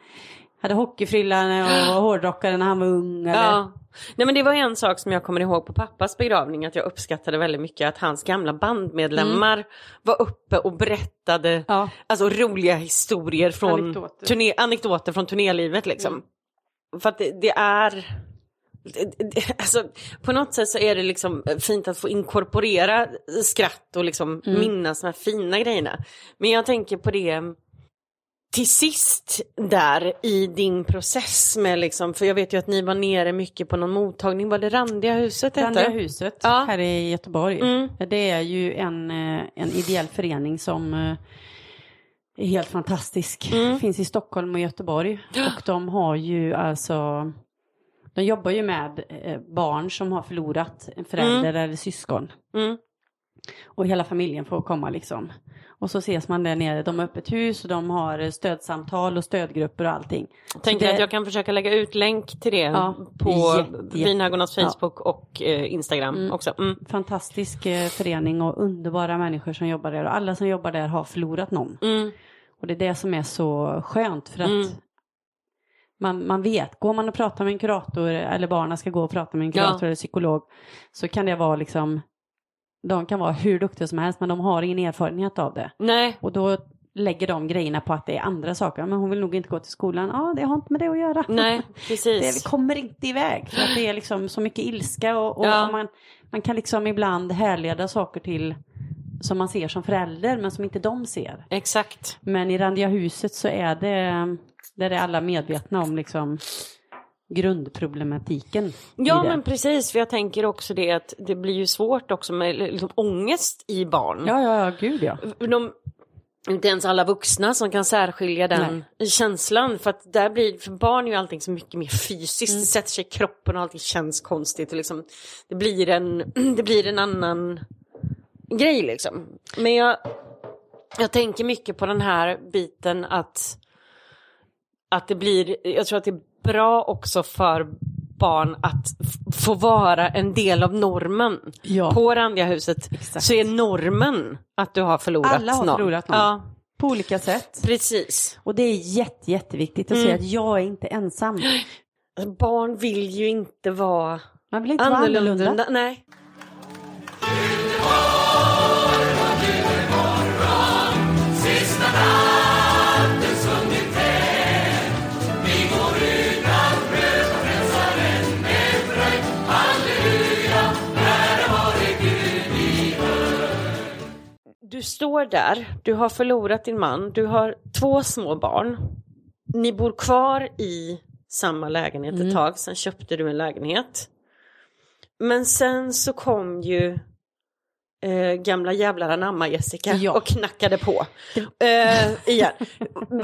hade hockeyfrillan och hårdrockare när han var ung. Eller... Ja. Nej men det var en sak som jag kommer ihåg på pappas begravning att jag uppskattade väldigt mycket att hans gamla bandmedlemmar var uppe och berättade Ja. alltså roliga historier från Anekdoter. turné, anekdoter från turnélivet liksom. För att det, det är Alltså, på något sätt så är det liksom fint att få inkorporera skratt och liksom minnas de här fina grejerna. Men jag tänker på det till sist där i din process med liksom, för jag vet ju att ni var nere mycket på någon mottagning, var det Randiga huset? Randiga huset Ja. här i Göteborg. Mm. Det är ju en, eh, en ideell förening som eh, är helt fantastisk. Mm. Finns i Stockholm och Göteborg. Och de har ju alltså, de jobbar ju med eh, barn som har förlorat en förälder eller syskon. Mm. Och hela familjen får komma liksom. Och så ses man där nere, de har öppet hus och de har eh, stödsamtal och stödgrupper och allting. Tänker det- att jag kan försöka lägga ut länk till det Ja, på Vinhagornas ja. Facebook och eh, Instagram också. Mm. Fantastisk eh, förening och underbara människor som jobbar där och alla som jobbar där har förlorat någon. Mm. Och det är det som är så skönt för att Mm. Man, man vet, går man och pratar med en kurator eller barnen ska gå och prata med en kurator Ja. eller psykolog så kan det vara liksom, de kan vara hur duktiga som helst men de har ingen erfarenhet av det. Nej, Och då lägger de grejerna på att det är andra saker. Men hon vill nog inte gå till skolan. Ja, det har inte med det att göra. nej, Det, precis. kommer inte iväg. För att det är liksom så mycket ilska och, och Ja. man, man kan liksom ibland härleda saker till som man ser som förälder men som inte de ser. Exakt. Men i Randiga huset så är det, där är alla medvetna om liksom grundproblematiken. Ja men precis, för jag tänker också det att det blir ju svårt också med liksom, ångest i barn. Ja, ja, ja, gud ja. De, inte ens alla vuxna som kan särskilja den känslan. För att där blir, för barn är ju allting så mycket mer fysiskt. Det sätter sig i kroppen och allting känns konstigt. Och liksom, det, blir en, det blir en annan grej liksom. Men jag, jag tänker mycket på den här biten att, att det blir, jag tror att det är bra också för barn att få vara en del av normen. Ja. På Randiga huset Exakt. så är normen att du har förlorat Alla har någon. förlorat någon. Ja, På olika sätt. precis. Och det är jätte, jätteviktigt att Mm. se att jag är inte ensam. Barn vill ju inte vara Man vill inte vara annorlunda. annorlunda. Nej. Du står där, du har förlorat din man, du har två små barn. Ni bor kvar i samma lägenhet ett Mm. tag, sen köpte du en lägenhet. Men sen så kom ju eh, gamla jävlar anamma Jessica Ja. och knackade på. Eh, igen.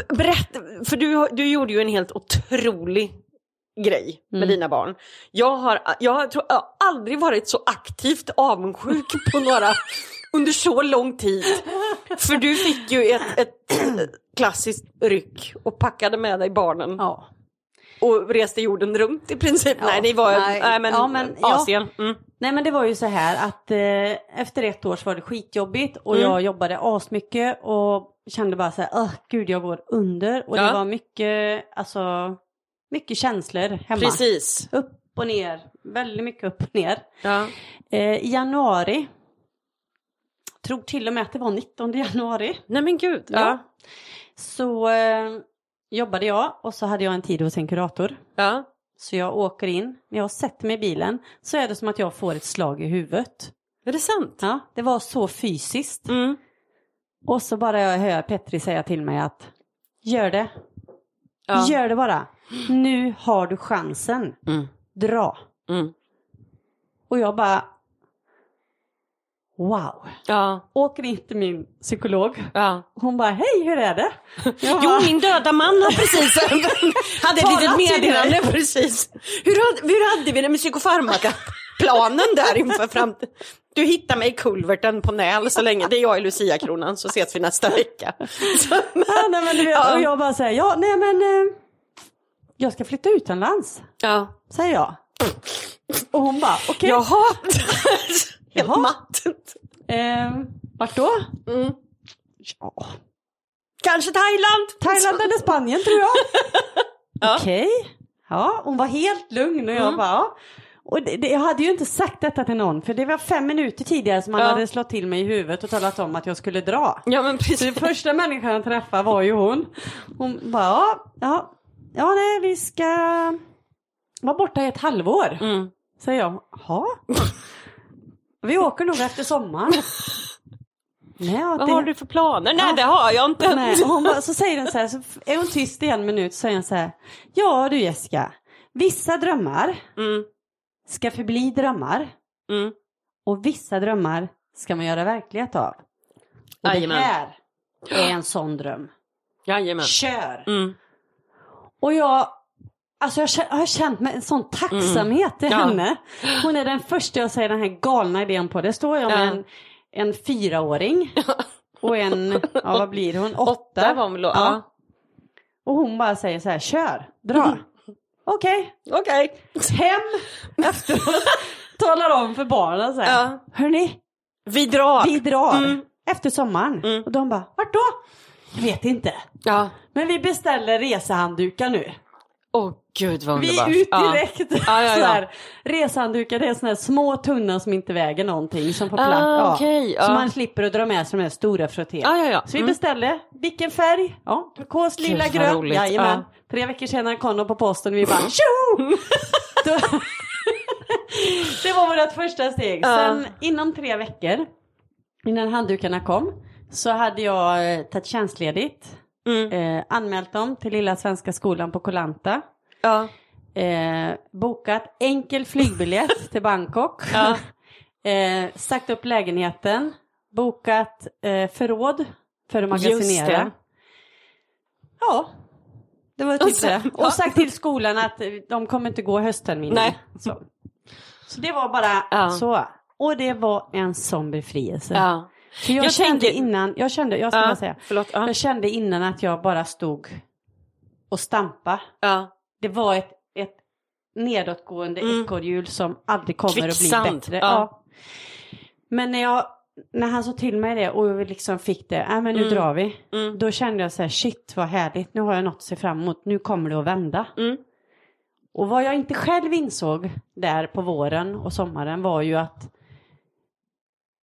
Berätta, för du, du gjorde ju en helt otrolig grej med Mm. dina barn. Jag har, jag, tror, jag har aldrig varit så aktivt avundsjuk på några under så lång tid. För du fick ju ett, ett klassiskt ryck och packade med dig barnen Ja. och reste jorden runt i princip. nej, det var nej, nej, men, ja, men, ja. Asien. Mm. Nej men det var ju så här att eh, efter ett år så var det skitjobbigt och Mm. jag jobbade asmycket och kände bara så här, Åh, gud jag går under. Och Ja. det var mycket, alltså, mycket känslor hemma. Precis. Upp och ner, väldigt mycket upp och ner. Ja. Eh, I januari, tror till och med att det var 19 januari, Nej men gud. Ja. Ja. så eh, jobbade jag och så hade jag en tid hos en kurator. Ja. Så jag åker in, när jag sätter mig i bilen så är det som att jag får ett slag i huvudet. Är det sant? Ja, det var så fysiskt. Mm. Och så bara jag hör Petri säga till mig att gör det, Ja. gör det bara. Nu har du chansen, Mm. dra. Mm. Och jag bara wow. Ja. Åker in till min psykolog. Ja. Hon bara hej hur är det? Jag Jo, bara, min döda man har precis hade ett litet meddelande precis. Hur hur hade vi det med psykofarmaka-planen där inför framtiden? Du hittar mig i kulverten på Näl så länge, det är jag i Lucia-kronan så ses vi nästa vecka. Så, ja, nej, men du vet, Ja. och jag bara säger ja nej men eh, jag ska flytta utomlands, ja. säger jag. Och hon bara okej. Jaha. Helt Jaha. matt. Eh, vart då? Mm. Ja, Kanske Thailand. Thailand eller Spanien tror jag. Ja. Okej. Ja, hon var helt lugn och jag Mm. bara ja. Och det, det, jag hade ju inte sagt detta till någon för det var fem minuter tidigare som han Ja. hade slått till mig i huvudet och talat om att jag skulle dra. Ja men Så precis. den första människan jag träffade var ju hon. Hon bara ja, ja, ja nej vi ska vara borta i ett halvår. Mm. Säger jag, jaha? Vi åker nog efter sommaren. Nej, Vad det- har du för planer? Nej Ja. det har jag inte. Nej, och hon bara, så säger den så här, så är hon tyst i en minut så säger hon så här. Ja du Jessica, vissa drömmar Mm. ska förbli drömmar Mm. och vissa drömmar ska man göra verklighet av. Och det Jajamän. här är en sån dröm. Jajamän. Kör! Mm. Och jag, alltså jag har känt med en sån tacksamhet till Mm. Ja. henne. Hon är den första jag säger den här galna idén på. Det står jag med Ja. en, en fyraåring och en, ja vad blir hon, åtta. Åtta var då? Ja. Och hon bara säger så här, kör, dra. Okej, Okej. hem efteråt. Talar om för barnen så här. Ja. Hörni, Vi drar. vi drar Mm. efter sommaren. Mm. Och de bara, vart då? Jag vet inte. Ja. Men vi beställer resehanddukar nu. Åh gud vad Vi underbart. är ut direkt. Ja, ja, Så ja. här, resehanddukar det är här små tunna som inte väger någonting. Som får Ah, plats. ja. Så man slipper att dra med sig de här stora frotté. Ja, ja, ja. Så vi Mm. beställde, vilken färg? Ja, turkos, lila, vad grön. Jajamän. Ja. Tre veckor senare kom de på posten och vi bara tjo! Det var vårt första steg. Sen inom tre veckor, innan handdukarna kom, så hade jag eh, tagit tjänstledigt. Mm. Eh, anmält dem till Lilla Svenska Skolan på Kolanta. Ja. Eh, bokat enkel flygbiljett till Bangkok. Ja. Eh, sagt upp lägenheten. Bokat eh, förråd för att magasinera. det. Ja, det var typ det. ja. Och sagt till skolan att eh, de kommer inte gå höstterminen. Nej. Så. så det var bara Ja. så. Och det var en sån befrielse. Ja. För jag, Jag kände tänker- innan, jag kände, jag ska Ja. säga. Förlåt. Ja. Jag kände innan att jag bara stod och stampa. Ja. Det var ett, ett nedåtgående Mm. ekorrhjul som aldrig kommer att bli Kvicksand, bättre. ja. Ja. Men när, jag, när han sa till mig det och vi liksom fick det, äh, men nu Mm. drar vi. Mm. Då kände jag så här, shit vad härligt, nu har jag något att se fram emot, nu kommer det att vända. Mm. Och vad jag inte själv insåg där på våren och sommaren var ju att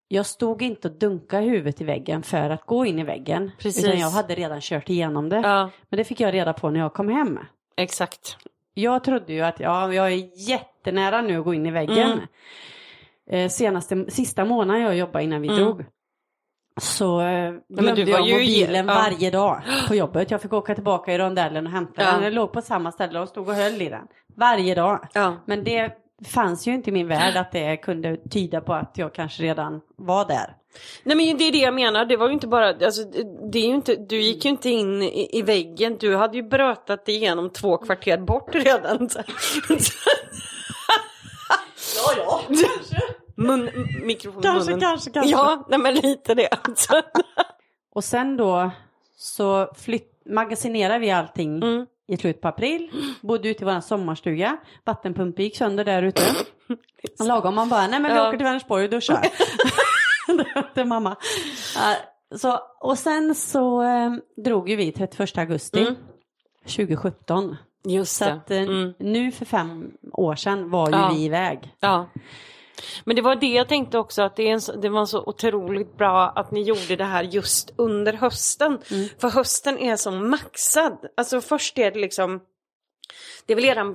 jag stod inte och dunkade huvudet i väggen för att gå in i väggen. Precis. Utan jag hade redan kört igenom det. Ja. Men det fick jag reda på när jag kom hem. Exakt. Jag trodde ju att ja, jag är jättenära nu att gå in i väggen. Mm. Eh, senaste, sista månaden jag jobbade innan vi Mm. drog. så eh, men glömde du var jag mobilen ja. varje dag på jobbet. Jag fick åka tillbaka i rondellen och hämta Ja. den. Den låg på samma ställe och stod och höll i den. Varje dag. Ja. Men det fanns ju inte i min värld att det kunde tyda på att jag kanske redan var där. Nej men det är det jag menar, det var ju inte bara, alltså, det är inte, du gick ju inte in i, i väggen, du hade ju brötat igenom två kvarter bort redan. Ja, ja. Mun, mikrofon Kanske, munnen. kanske, kanske. Ja, nej men lite det. Och sen då så flytt, magasinerade vi allting Mm. I slutet på april. Bodde ute i vår sommarstuga. Vattenpumpen gick sönder där ute. Lagom man bara, nej men vi Ja. åker till Vänersborg och duschar. det mamma. Så, och sen så eh, drog ju vi 31 augusti Mm. 2017. Just Så det. att eh, Mm. nu för fem år sedan var ju Ja. vi iväg. Ja. Men det var det jag tänkte också att det, är en, det var så otroligt bra att ni gjorde det här just under hösten. Mm. För hösten är så maxad. Alltså först är det liksom, det är väl eran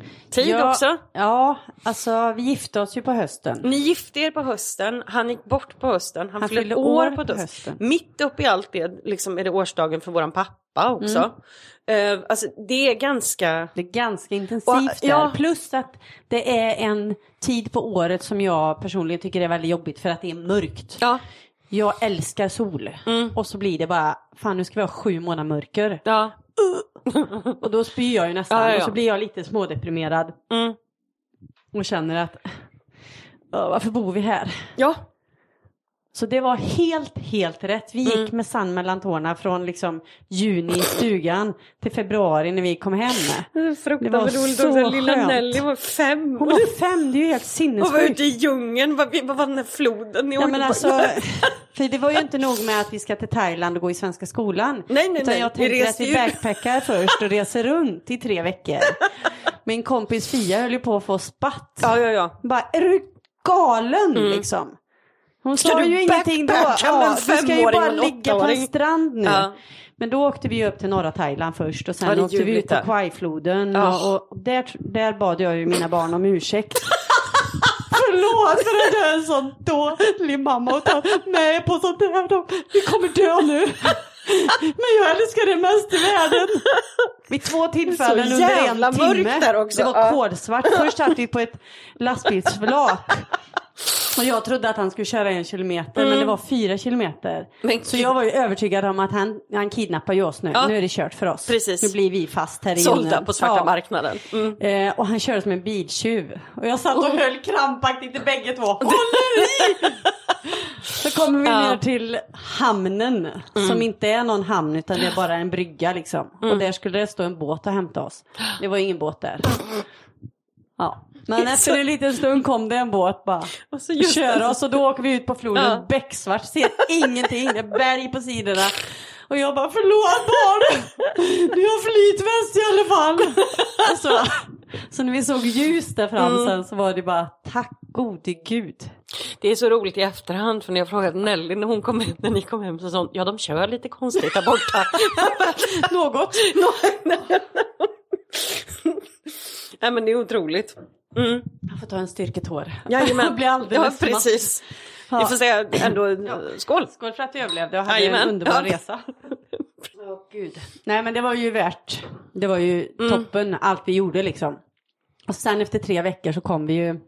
förlovningstid Ja. också? Ja, alltså vi gifte oss ju på hösten. Ni gifte er på hösten, han gick bort på hösten, han, Han fyllde år på, hösten. hösten. Mitt uppe i allt det liksom är det årsdagen för våran pappa också. Mm. Eh, alltså det är ganska... Det är ganska intensivt Och, där. ja. Plus att det är en tid på året som jag personligen tycker är väldigt jobbigt för att det är mörkt. Ja, Jag älskar sol. Mm. Och så blir det bara, fan nu ska vi ha sju månader mörker. ja. Och då spyr jag ju nästan. Ja, ja, ja. Och så blir jag lite smådeprimerad. Mm. Och känner att, "Ja, varför bor vi här? Ja, Så det var helt, helt rätt. Vi gick med sand mellan tårna från liksom juni i stugan till februari när vi kom hem. det var roligt så också. Lilla skönt. Nelly var fem. Hon var fem, det är ju helt Och var sinnessjukt. ute i djungeln, vad, var den här floden ni Ja, åkte men alltså, för det var ju inte nog med att vi ska till Thailand och gå i svenska skolan. Nej, nej, utan nej, jag tänkte att vi backpackar först och reser runt i tre veckor. Min kompis Fia höll ju på att få spatt. Ja, ja, ja. Bara, är du galen liksom? Hon Ska sa ju ingenting då. en du ska ju bara ligga på en strand nu. Ja. Men då åkte vi upp till norra Thailand först och sen Ja, åkte vi ut på. Kwai-floden Ja. och, och där, där bad jag ju mina barn om ursäkt. Förlåt för att jag är en sån dålig mamma och tar med på sånt här. De, vi kommer dö nu. Men jag älskar det mest i världen. Vid två tillfällen Så under en timme. där också. Det var Ja. kodsvart. Först satt vi på ett lastbilsflak. Och jag trodde att han skulle köra en kilometer men det var fyra kilometer. Mm. Men så jag var ju övertygad om att han, han kidnappar ju oss nu. Ja. Nu är det kört för oss. Precis. Nu blir vi fast här i Sålda djungeln. på svarta Ja. marknaden. Mm. Eh, och han körde som en biltjuv. Och jag satt och höll krampaktigt i bägge två. Håller i! Så kommer vi Ja. Mm. ner till hamnen. Som inte är någon hamn utan det är bara en brygga liksom. Och där skulle det stå en båt och hämta oss. Det var ingen båt där. Ja. Men efter en liten stund kom det en båt bara. Och så just Kör oss och då åker vi ut på floden, Ja. becksvart, ser ingenting, det är berg på sidorna. Och jag bara förlåt barn, du har flytväst i alla fall. Så, så när vi såg ljus där fram Mm. sen så var det bara tack gode gud. Det är så roligt i efterhand för när jag frågade Nelly när hon kom hem, när ni kom hem så sa hon, ja de kör lite konstigt där borta. Något. Nej men det är otroligt. Mm. Jag får ta en styrketår. Jajamän. Jag blir alldeles ja precis. Ja. Vi får säga ändå skål. Skål för att du överlevde och hade Jajamän. en underbar Ja. resa. Åh, gud. Nej men det var ju värt, det var ju Mm. toppen allt vi gjorde liksom. Och sen efter tre veckor så kom vi ju,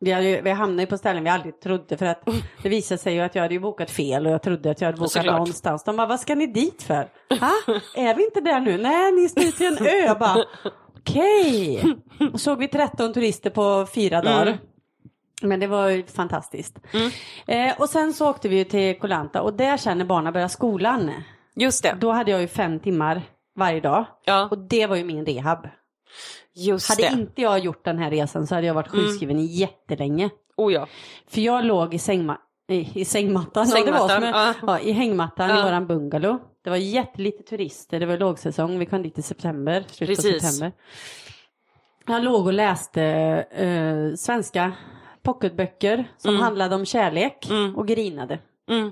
vi, hade ju, vi hamnade ju på ställen vi aldrig trodde för att det visade sig ju att jag hade ju bokat fel och jag trodde att jag hade bokat Såklart. någonstans. De bara, vad ska ni dit för? Ha? Är vi inte där nu? Nej, ni ska ut till en ö. Jag Bara, Okej. Och såg vi 13 turister på fyra dagar. Mm. Men det var ju fantastiskt. Eh, och sen så åkte vi till Koh Lanta och där sen när barnen började skolan. Just det. Då hade jag ju fem timmar varje dag. Ja, Och det var ju min rehab. just Hade det. Mm. inte jag gjort den här resan så hade jag varit sjukskriven jättelänge. Oh ja. För jag låg i, sängma- i, i sängmattan, ja, det var Sängmattan, som ja. i hängmattan i våran bungalow. Det var jättelite turister, det var lågsäsong, vi kom dit i september, slutet Precis. september. Jag låg och läste eh, svenska pocketböcker som handlade om kärlek Mm. och grinade. Mm.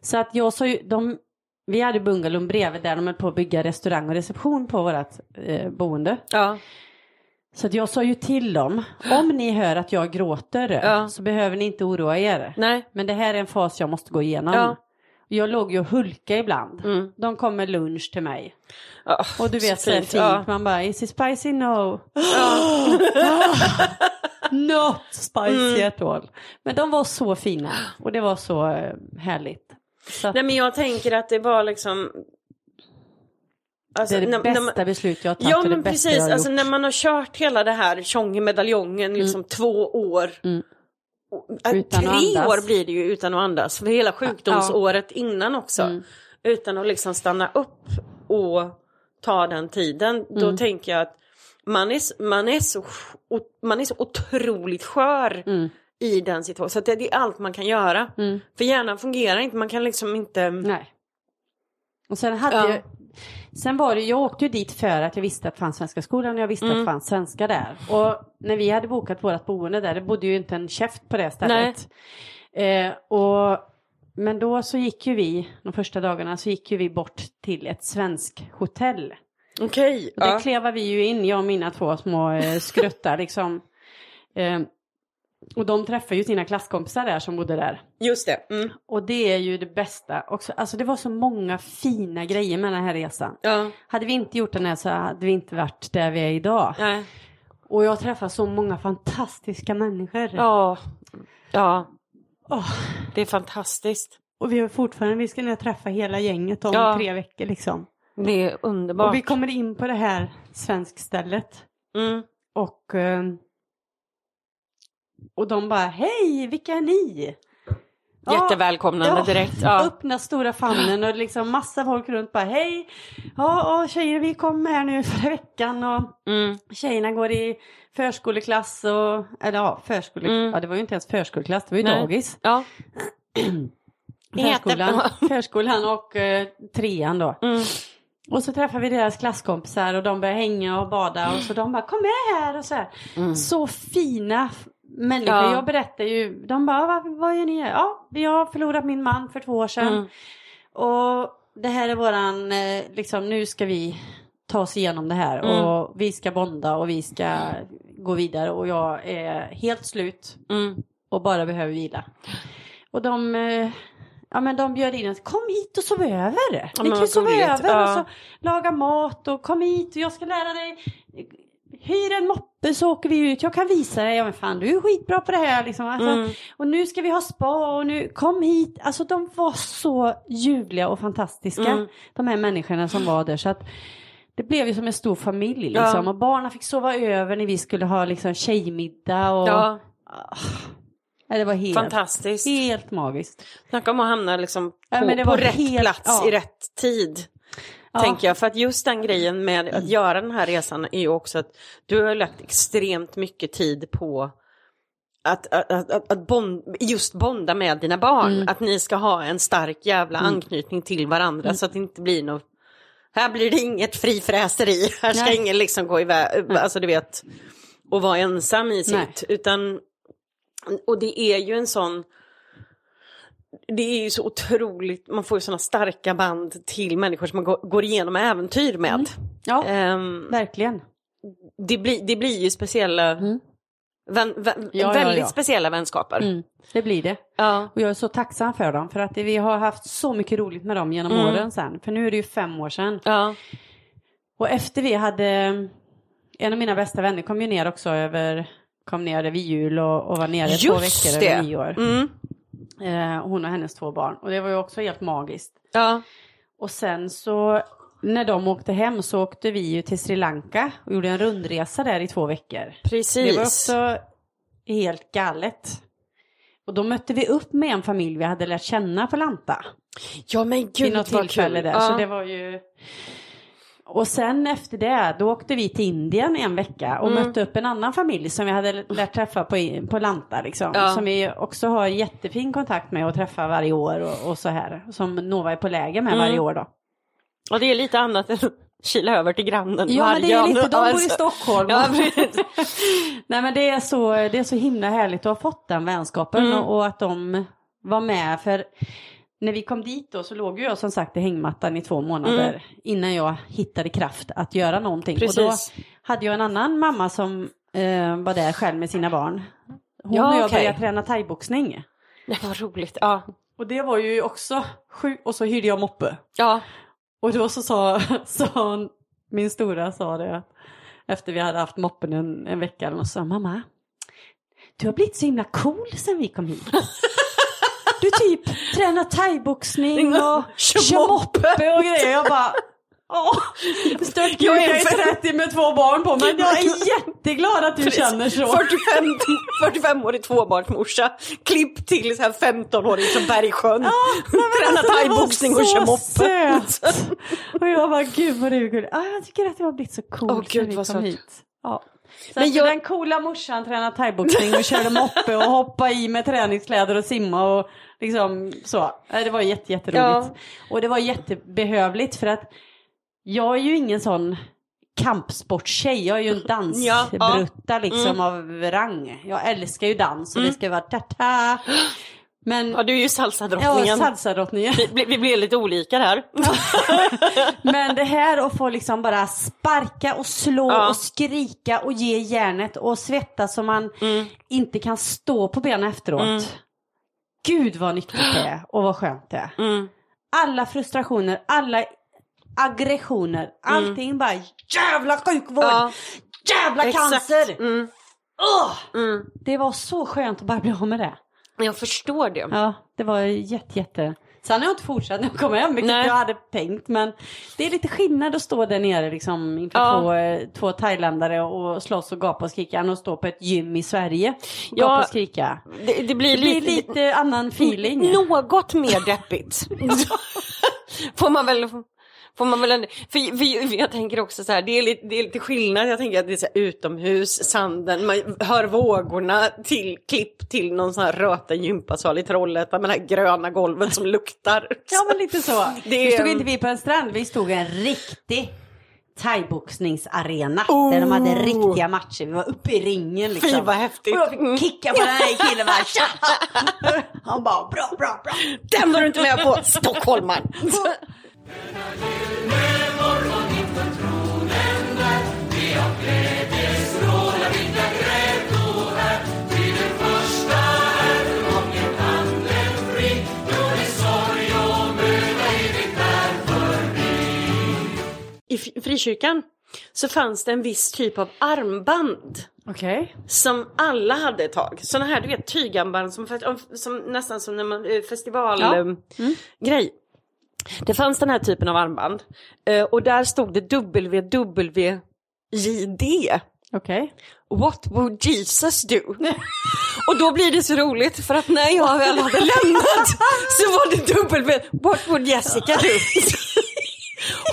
Så att jag ju, de, vi hade bungalown bredvid där de höll på att bygga restaurang och reception på vårt eh, boende. Ja. Så jag sa ju till dem, om ni hör att jag gråter Ja. så behöver ni inte oroa er. Nej. Men det här är en fas jag måste gå igenom. Ja. Jag låg ju och hulka ibland. Mm. De kom med lunch till mig. Ja, Och du vet så fint, fint. Ja. man bara, is it spicy? No. Ja. Not spicy Mm. at all. Men de var så fina och det var så eh, härligt. Så Nej men jag tänker att det var liksom... Alltså, det är det när- när man- bästa beslut jag har tagit Ja men bästa precis, alltså när man har kört hela det här tjonge-medaljongen liksom två år. Mm. Och, äh, tre år blir det ju utan att andas, för hela sjukdomsåret innan också. Mm. Utan att liksom stanna upp och ta den tiden, då Mm. tänker jag att man är, man är, så, man är så otroligt skör Mm. i den situationen. Så det, det är allt man kan göra. Mm. För hjärnan fungerar inte, man kan liksom inte... Nej. Och sen hade Ja. jag, sen var det, jag åkte ju dit för att jag visste att det fanns Svenska skolan och jag visste Mm. att det fanns svenska där. Och när vi hade bokat vårt boende där, det bodde ju inte en käft på det stället. Eh, och, men då så gick ju vi, de första dagarna så gick ju vi bort till ett svensk hotell. Okej. Och Där ja. klevar vi ju in, jag och mina två små eh, skruttar liksom. Eh, och de träffar ju sina klasskompisar där som bodde där. Just det. Mm. Och det är ju det bästa också. Alltså det var så många fina grejer med den här resan. Ja. Hade vi inte gjort den här så hade vi inte varit där vi är idag. Nej. Och jag träffar så många fantastiska människor. Ja. Ja. Åh, Det är fantastiskt. och vi har fortfarande, vi ska och träffa hela gänget om Ja. tre veckor liksom. Det är underbart. Och vi kommer in på det här svenskstället. Mm. Och, eh, och de bara, hej, vilka är ni? Jättevälkomnande ja, direkt. Ja. Öppna stora famnen och liksom massa folk runt bara, hej, ja, ja tjejer vi kom här nu förra veckan och Mm. tjejerna går i förskoleklass och, eller ja, förskole, Mm. ja det var ju inte ens förskoleklass, det var ju Nej. dagis. Ja. Förskolan, förskolan och eh, trean då. Mm. Och så träffar vi deras klasskompisar och de börjar hänga och bada och så de bara kom med här och så här. Så fina människor. Ja. Jag berättar ju, de bara vad, vad gör ni? Ja, jag har förlorat min man för två år sedan. Mm. Och det här är våran, eh, liksom nu ska vi ta oss igenom det här Mm. och vi ska bonda och vi ska gå vidare och jag är helt slut Mm. och bara behöver vila. Och de, eh, ja men de bjöd in oss, kom hit och sov över. Ni kan sova över Ja. och så laga mat och kom hit och jag ska lära dig. Hyr en moppe så åker vi ut, jag kan visa dig, ja men fan du är skitbra på det här liksom. Alltså, Mm. Och nu ska vi ha spa och nu, kom hit. Alltså de var så ljuvliga och fantastiska, Mm. de här människorna som var där. Så att det blev ju som en stor familj liksom. Ja. Och barnen fick sova över när vi skulle ha liksom tjejmiddag och Ja. Nej, det var helt, Fantastiskt. helt magiskt. Snacka om att hamna liksom på, Ja, men det på var rätt helt- plats ja. i rätt tid. Ja. Tänker jag. För att just den grejen med att göra den här resan är ju också att du har lagt extremt mycket tid på att, att, att, att, bond, just bonda med dina barn. Mm. Att ni ska ha en stark jävla anknytning till varandra så att det inte blir något här blir det inget frifräseri, här ska Nej. ingen liksom gå iväg, alltså du vet, och vara ensam i sitt. Nej. Utan, och det är ju en sån, det är ju så otroligt, man får ju såna starka band till människor som man går, går igenom äventyr med. Ja, Ehm, verkligen. det, blir, det blir ju speciella, Mm. vän, vän, Ja, ja, väldigt ja. speciella vänskaper. Mm, det blir det. Ja. Och jag är så tacksam för dem. För att vi har haft så mycket roligt med dem genom Mm. åren sen. För nu är det ju fem år sedan. Ja. Och efter vi hade, en av mina bästa vänner kom ju ner också över, kom ner vid jul och, och var nere två Just veckor det. över nyår. Mm. Eh, hon och hennes två barn. Och det var ju också helt magiskt. Ja. Och sen så när de åkte hem så åkte vi ju till Sri Lanka och gjorde en rundresa där i två veckor. Precis. Det var också helt galet. Och då mötte vi upp med en familj vi hade lärt känna på Lanta. Ja men Vid gud något vad tillfälle kul. där. Ja. Så det var ju... Och sen efter det, då åkte vi till Indien en vecka och Mm. mötte upp en annan familj som vi hade lärt träffa på, på Lanta liksom. Ja. Som vi också har jättefin kontakt med och träffar varje år och, och så här. Som Nova är på läger med Mm. varje år då. Och det är lite annat än kila över till grannen Ja men det är lite, de bor i alltså. Stockholm. Ja. Nej men det är, så, det är så himla härligt att ha fått den vänskapen Mm. och, och att de var med. För när vi kom dit då så låg jag som sagt i hängmattan i två månader Mm. innan jag hittade kraft att göra någonting. Och Precis. då hade jag en annan mamma som eh, var där själv med sina barn. Hon Ja, och jag okej. började träna thaiboxning. Nej, vad roligt. Ja. Och det var ju också sjukt. Och så hyrde jag moppe. Ja. Och då så sa, sa min stora sa det efter vi hade haft moppen en, en vecka så sa mamma, du har blivit så himla cool sen vi kom hit. Du typ tränar thaiboxning och Kör moppe. och grejer. Jag bara, åh, Jag är är för- 30 med två barn på men jag är jätteglad att du känner så. 45, 45-årig tvåbarnsmorsa, klipp till så här 15-årig från Bergsjön. Tränar Alltså, det thaiboxning och så kör moppe. söt. Och jag bara, gud vad du är gullig. Ah, jag tycker att jag har blivit så cool Åh, sen gud, vi kom söt. hit. Ja. Så Men jag- den coola morsan tränar thaiboxning och körde moppe och hoppa i med träningskläder och simma och liksom så. Nej, Det var jätte, jätteroligt. Ja. Och det var jättebehövligt för att jag är ju ingen sån kampsporttjej, jag är ju en Ja, ja. dansbrutta liksom av rang. Jag älskar ju dans och det ska vara ta-ta. Men Ja, du är ju ja, salsadrottningen. salsadrottningen. vi, vi blir lite olika där. Men det här att få liksom bara sparka och slå Ja. och skrika och ge järnet och svettas så man Mm. inte kan stå på benen efteråt. Gud vad nyttigt det är och vad skönt det är. Mm. Alla frustrationer, alla aggressioner, allting bara jävla sjukvård, Mm. Ja. jävla Exakt. cancer. Mm. Åh! Mm. Det var så skönt att bara bli av med det. Jag förstår det. Ja, det var jätte, jätte. Sen har jag inte fortsatt när jag kom hem, vilket Nej. jag hade tänkt. Men det är lite skillnad att stå där nere liksom, inför Ja. två, eh, två thailändare och slåss och gapa och skrika. Än att stå på ett gym i Sverige och Ja, gapa och skrika. Det, det blir Det blir lite, lite annan feeling. något mer deppigt. får man väl... Får man väl ändå, för, för, för jag tänker också så här, det är, lite, det är lite skillnad, jag tänker att det är så här utomhus, sanden, man hör vågorna till klipp till någon sån här röten gympasal i Trollhättan med det här gröna golvet som luktar. Ja men lite så. Det är- stod inte vi på en strand, vi stod i en riktig thaiboxningsarena Oh. där de hade riktiga matcher. Vi var uppe i ringen liksom. Fy, vad häftigt. Och jag fick kicka på den här killen bara tja! Han bara bra, bra, bra. Den var du inte med på, stockholmaren! I frikyrkan så fanns det en viss typ av armband Okej. som alla hade ett tag. Sådana här du vet tygarmband som, som nästan som när man, eh, festival Ja. eh, grej. Det fanns den här typen av armband eh, och där stod det WWJD. Okej. What would Jesus do? och då blir det så roligt för att när jag väl hade lämnat så var det W, what would Jessica do?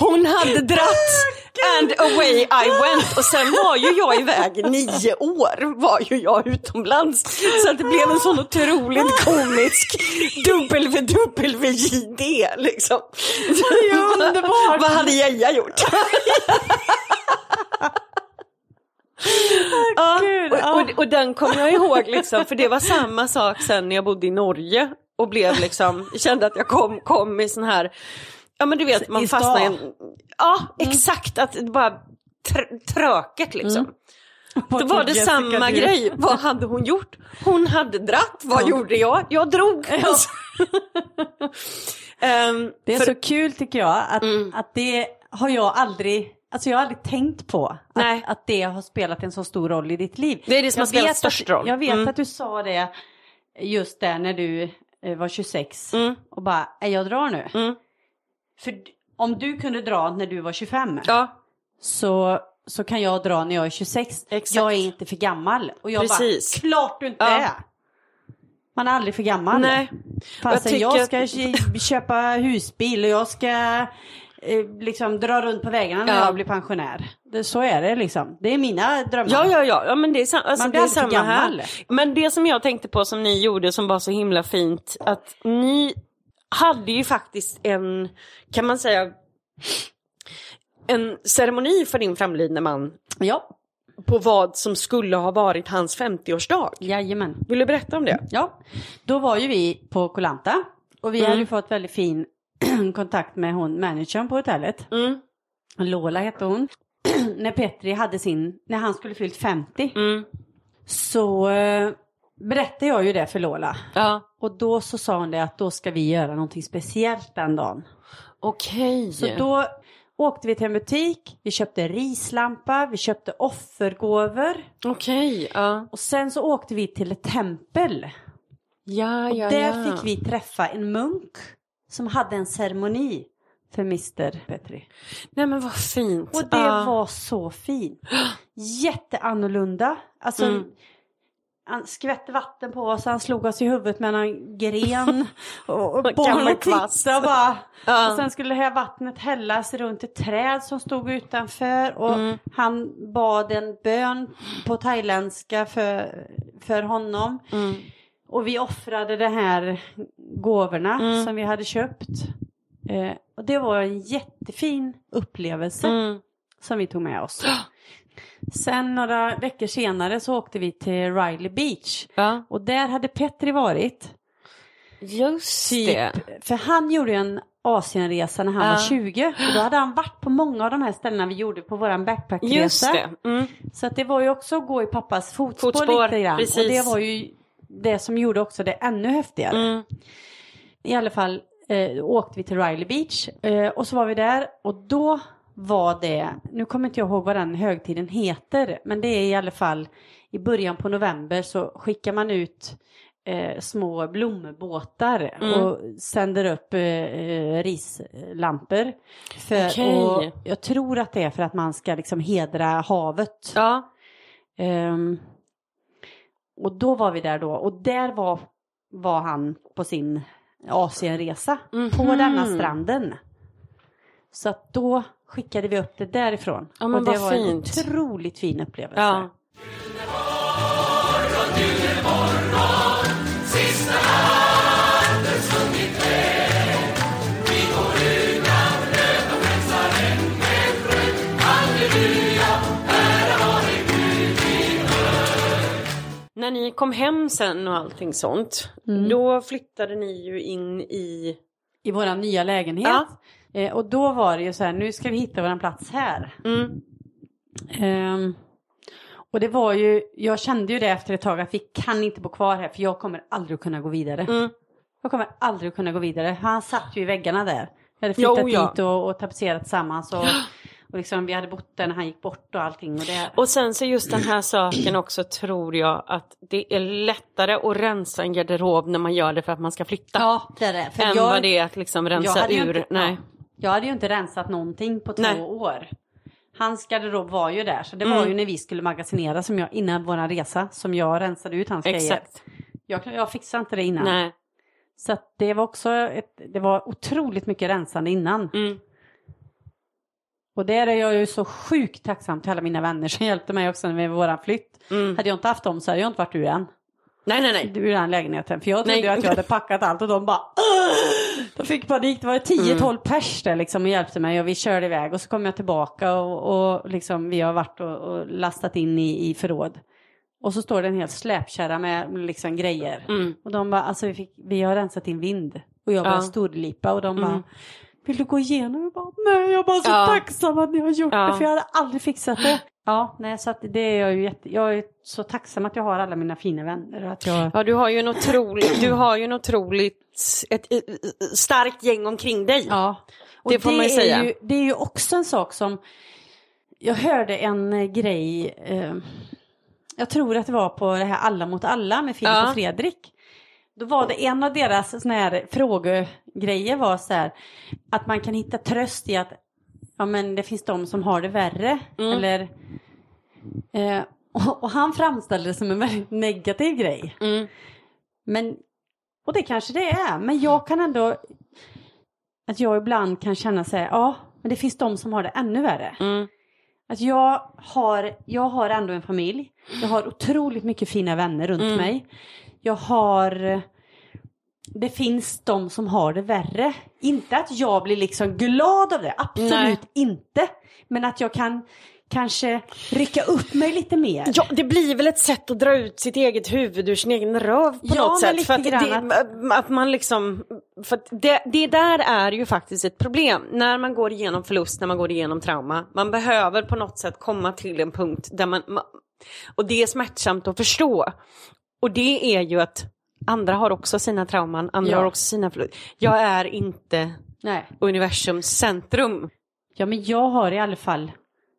Hon hade dratt and away I went och sen var ju jag iväg nio år var ju jag utomlands. Så att det blev en sån otroligt komisk WWJD liksom. Det är underbart. Vad hade Geja gjort? Och, ja. och, och den kommer jag ihåg liksom, för det var samma sak sen när jag bodde i Norge och blev liksom, kände att jag kom, kom i sån här, ja men du vet man fastnar i en, ja exakt, att det bara tr- tröket liksom. Då var det samma du- grej, vad hade hon gjort? Hon hade dratt, vad gjorde jag? Jag drog. Ehm, Det är för- så kul tycker jag att, Mm. att det har jag aldrig, alltså jag har aldrig tänkt på att, att det har spelat en så stor roll i ditt liv. Det är det som Jag har spelat störst roll. Jag vet Mm. att du sa det just där när du eh, var 26 Mm. och bara, är jag drar nu. För om du kunde dra när du var 25 Ja, så, så kan jag dra när jag är 26. Exakt. Jag är inte för gammal. Och jag Precis. bara, klart du inte Ja. är. Man är aldrig för gammal. nej. Fastän Jag jag, ska kö- köpa husbil och jag ska eh, liksom dra runt på vägarna när Ja. jag blir pensionär. Det, så är det liksom. Det är mina drömmar. Ja, ja, ja, ja men det är, sam- alltså, Man det är samma här. Men det som jag tänkte på som ni gjorde som var så himla fint, att ni hade ju faktiskt en, kan man säga, en ceremoni för din framlidne man ja. på vad som skulle ha varit hans 50-årsdag. Jajamän. Vill du berätta om det? Ja, då var ju vi på Kolanta och vi Mm. hade ju fått väldigt fin kontakt med hon managern på hotellet. Mm. Lola hette hon. när Petri hade sin, när han skulle fyllt 50 Mm. så eh, berättade jag ju det för Lola. Ja. Och då så sa hon det att då ska vi göra någonting speciellt den dagen. Okej. Så då åkte vi till en butik, vi köpte rislampa, vi köpte offergåvor Okej, ja. och sen så åkte vi till ett tempel. Ja, Och ja, där ja. fick vi träffa en munk som hade en ceremoni för Mr Petri. Nej men vad fint. Och det Ja. var så fint. Jätteannorlunda. Alltså, Mm. Han skvätte vatten på oss, han slog oss i huvudet med en gren. och och En barnen tittade och bara. Ja. Och sen skulle det här vattnet hällas runt ett träd som stod utanför. Och Mm. han bad en bön på thailändska för, för honom. Mm. Och vi offrade de här gåvorna Mm. som vi hade köpt. Eh, och det var en jättefin upplevelse Mm. som vi tog med oss. Sen några veckor senare så åkte vi till Riley Beach. Ja. Och där hade Petri varit. Just Typ, det. för han gjorde ju en Asienresa när han Ja. var 20. Och då hade han varit på många av de här ställena vi gjorde på våran Just backpackresa. det. Mm. Så att det var ju också att gå i pappas fotspår, Fotspår, lite grann. precis. Och det var ju det som gjorde också det ännu häftigare. Mm. I alla fall eh, åkte vi till Riley Beach eh, och så var vi där och då var det, nu kommer inte jag ihåg vad den högtiden heter, men det är i alla fall i början på november så skickar man ut eh, små blombåtar Mm. och sänder upp eh, eh, rislampor. För, Okej. och jag tror att det är för att man ska liksom hedra havet. Ja. Ehm, och då var vi där då och där var, var han på sin Asienresa på Mhm. denna stranden. Så att då skickade vi upp det därifrån. Ja, och det var fint. en otroligt fin upplevelse. Ja. När ni kom hem sen och allting sånt, Mm. då flyttade ni ju in i... I vår nya lägenhet. Ja. Eh, och då var det ju så här, nu ska vi hitta vår plats här. Mm. Ehm, och det var ju, jag kände ju det efter ett tag att vi kan inte bo kvar här för jag kommer aldrig att kunna gå vidare. Mm. Jag kommer aldrig att kunna gå vidare. Han satt ju i väggarna där. Jag hade flyttat Jo, ja. dit och, och tapetserat tillsammans. Och, och liksom, vi hade bott där när han gick bort och allting. Och det, Och sen så just den här saken också tror jag att det är lättare att rensa en garderob när man gör det för att man ska flytta. ja, det är det. För än jag, vad det är att liksom rensa ur. Inte, Nej. Ja, jag hade ju inte rensat någonting på två Nej. år. Hans garderob var ju där. Så det var Mm. ju när vi skulle magasinera som jag, innan vår resa som jag rensade ut hans grejer. Jag, jag fixade inte det innan. Nej. Så det var också ett, det var otroligt mycket rensande innan. Mm. Och där är jag ju så sjukt tacksam till alla mina vänner som hjälpte mig också med våran flytt. Mm. Hade jag inte haft dem så hade jag inte varit ur den. Nej, nej, nej. Ur den lägenheten. För jag trodde Nej. att jag hade packat allt och de bara "Åh!" De fick panik. Det var 10-12 Mm. pers där liksom och hjälpte mig och vi körde iväg och så kom jag tillbaka och, och liksom vi har varit och, och lastat in i, i förråd. Och så står det en hel släpkärra med liksom grejer. Mm. Och de bara, alltså vi, fick, vi har rensat in vind. Och jag började Ja. storlipa och de bara, Mm. vill du gå igenom? Jag bara, nej jag är bara så Ja. tacksam att ni har gjort Ja. det för jag hade aldrig fixat det. Ja, nej så det är jag ju jätte, jag är så tacksam att jag har alla mina fina vänner att jag, Ja, du har ju en otroligt, du har ju en otroligt ett, ett, ett starkt gäng omkring dig. ja. Och Det får man ju är säga. Ju, det är ju också en sak som, jag hörde en eh, grej, eh, jag tror att det var på det här Alla mot alla med Filip Ja. och Fredrik. Då var det en av deras såna här frågegrejer var så här att man kan hitta tröst i att ja men det finns de som har det värre. Mm. Eller, eh, och, och han framställde det som en väldigt negativ grej. Mm. Men, och det kanske det är, men jag kan ändå, att jag ibland kan känna så här, ja, men det finns de som har det ännu värre. Mm. Att jag har, jag har ändå en familj, jag har otroligt mycket fina vänner runt Mm. mig. Jag har, det finns de som har det värre. Inte att jag blir liksom glad av det, absolut Nej. inte. Men att jag kan kanske rycka upp mig lite mer. Ja, det blir väl ett sätt att dra ut sitt eget huvud ur sin egen röv på Ja, något sätt. För att, det, att man liksom, för det, det där är ju faktiskt ett problem. När man går igenom förlust, när man går igenom trauma. Man behöver på något sätt komma till en punkt där man, ma- och det är smärtsamt att förstå. Och det är ju att andra har också sina trauman, andra Ja. har också sina förlust. Jag är inte Nej. universums centrum. Ja, men jag har i alla fall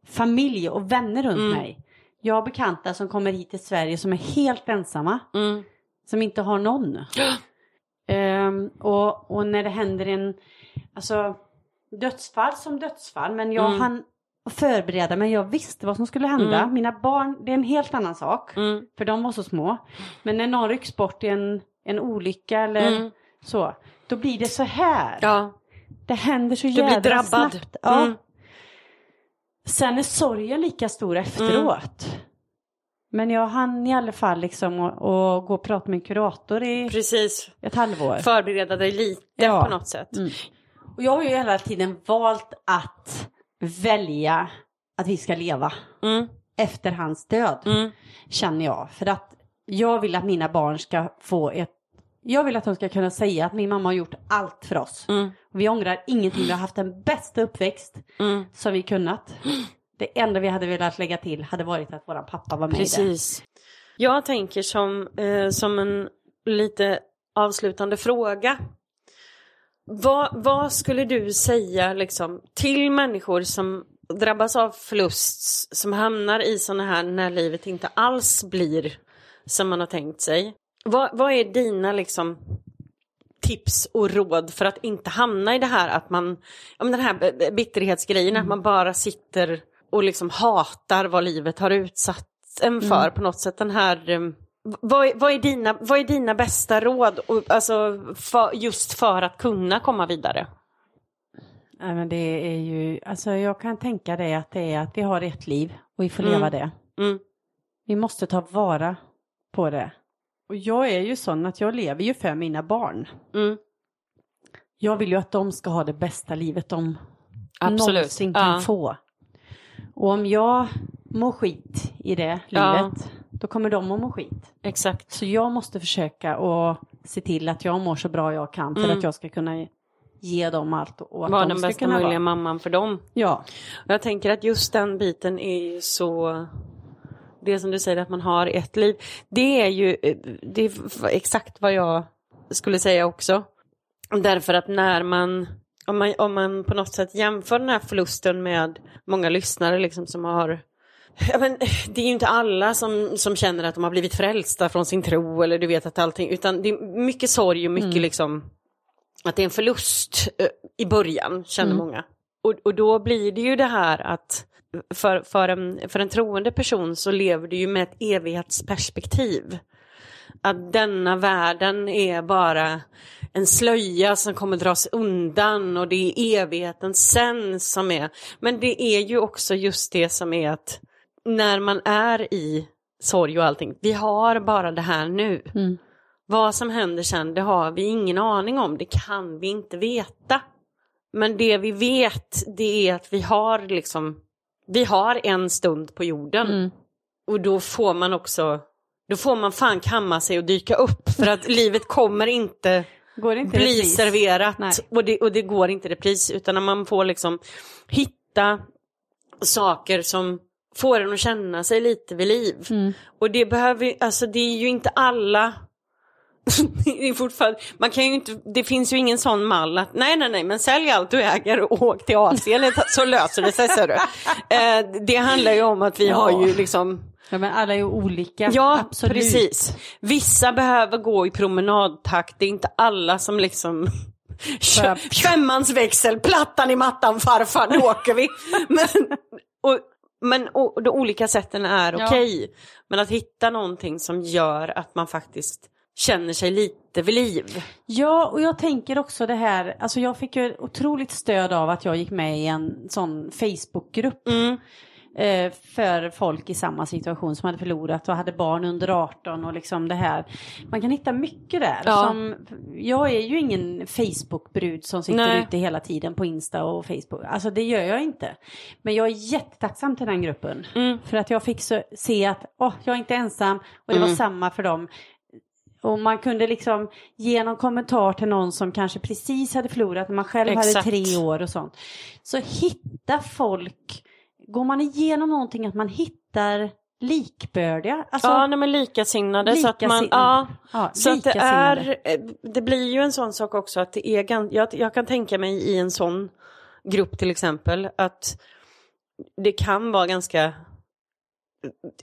familj och vänner runt Mm. mig. Jag har bekanta som kommer hit till Sverige som är helt ensamma. Mm. Som inte har någon. Ehm, och, och när det händer en, alltså dödsfall som dödsfall. Men jag Mm. Förbereda mig, jag visste vad som skulle hända. Mm. Mina barn, det är en helt annan sak. Mm. För de var så små. Men när någon rycks bort i en, en olycka eller Mm. så. Då blir det så här. Ja, Det händer så du jävla blir drabbad. snabbt. Ja. Mm. Sen är sorgen lika stor efteråt. Men jag hann i alla fall liksom att att gå och prata med en kurator i Precis. ett halvår. Förbereda dig lite Ja. på något sätt. Mm. Och jag har ju hela tiden valt att välja att vi ska leva Mm. efter hans död. Mm. Känner jag. För att jag vill att mina barn ska få ett... Jag vill att de ska kunna säga att min mamma har gjort allt för oss. Mm. Vi ångrar ingenting. Vi har haft den bästa uppväxt Mm. som vi kunnat. Det enda vi hade velat lägga till hade varit att våran pappa var med i det. Precis. Jag tänker som, eh, som en lite avslutande fråga. Vad, vad skulle du säga liksom, till människor som drabbas av förlust, som hamnar i sådana här när livet inte alls blir som man har tänkt sig? Vad, vad är dina liksom, tips och råd för att inte hamna i det här att man, men den här bitterhetsgrejen, att man bara sitter och liksom hatar vad livet har utsatt en för på något sätt. Den här, eh, vad, är- vad, är dina, vad är dina bästa råd och, alltså, för, just för att kunna komma vidare? Nej, men det är ju, alltså jag kan tänka det att det är att vi har ett liv och vi får Mm. leva det. Mm, Vi måste ta vara på det. Och jag är ju sån att jag lever ju för mina barn. mm, Jag vill ju att de ska ha det bästa livet de absolut. någonsin kan Ja. få. Och om jag mår skit i det Ja. Då kommer de att må skit. Exakt. Så jag måste försöka och se till att jag mår så bra jag kan för Mm. att jag ska kunna ge dem allt och att Var de den ska bästa möjliga vara. mamman för dem. Ja, Och Jag tänker att just den biten är ju så... Det som du säger att man har ett liv. Det är ju det är exakt vad jag skulle säga också. Därför att när man om, man... om man på något sätt jämför den här förlusten med många lyssnare liksom som har Ja, men, det är ju inte alla som, som känner att de har blivit frälsta från sin tro eller du vet att allting, utan det är mycket sorg och mycket liksom att det är en förlust eh, i början, känner Mm. många. Och, och då blir det ju det här att för, för, en, för en troende person så lever du ju med ett evighetsperspektiv. Att denna världen är bara en slöja som kommer dras undan och det är evigheten sen som är. Men det är ju också just det som är att när man är i sorg och allting, vi har bara det här nu. Mm. Vad som händer sen, det har vi ingen aning om, det kan vi inte veta. Men det vi vet, det är att vi har liksom, vi har en stund på jorden. Mm. Och då får man också, då får man fan kamma sig och dyka upp för att livet kommer inte Går inte bli repris? serverat Nej. och det, och det går inte repris utan man får liksom hitta saker som får en att känna sig lite vid liv. Mm. Och det behöver alltså det är ju inte alla det är fortfarande, man kan ju inte, det finns ju ingen sån mall att nej nej nej men sälj allt du äger och åk till Asien så löser det sig ser du. Eh, det handlar ju om att vi Ja. har ju liksom Ja men alla är ju olika. Ja, Absolut. precis. Vissa behöver gå i promenadtakt, det är inte alla som liksom Femmans växel, plattan i mattan farfar, nu åker vi. Men, och, men och, de olika sätten är Ja. okej. Men att hitta någonting som gör att man faktiskt känner sig lite vid liv. Ja, och jag tänker också det här, alltså jag fick ju otroligt stöd av att jag gick med i en sån Facebookgrupp. Mm, eh, för folk i samma situation som hade förlorat och hade barn under 18 och liksom det här. Man kan hitta mycket där. Ja. Som, jag är ju ingen Facebook-brud som sitter Nej. ute hela tiden på Insta och Facebook. Alltså det gör jag inte. Men jag är jättetacksam till den gruppen. Mm. För att jag fick så, se att åh, jag är inte ensam och det var Mm. samma för dem. Och man kunde liksom ge någon kommentar till någon som kanske precis hade förlorat när man själv Exakt. hade tre år och sånt. Så hitta folk, går man igenom någonting att man hittar likbördiga. Alltså, ja, nej, men likasinnade. så att man, Likasinnade. ja, ja, så att det likasinnade. är, eh, det blir ju en sån sak också att det är, jag, jag kan tänka mig i en sån grupp till exempel att det kan vara ganska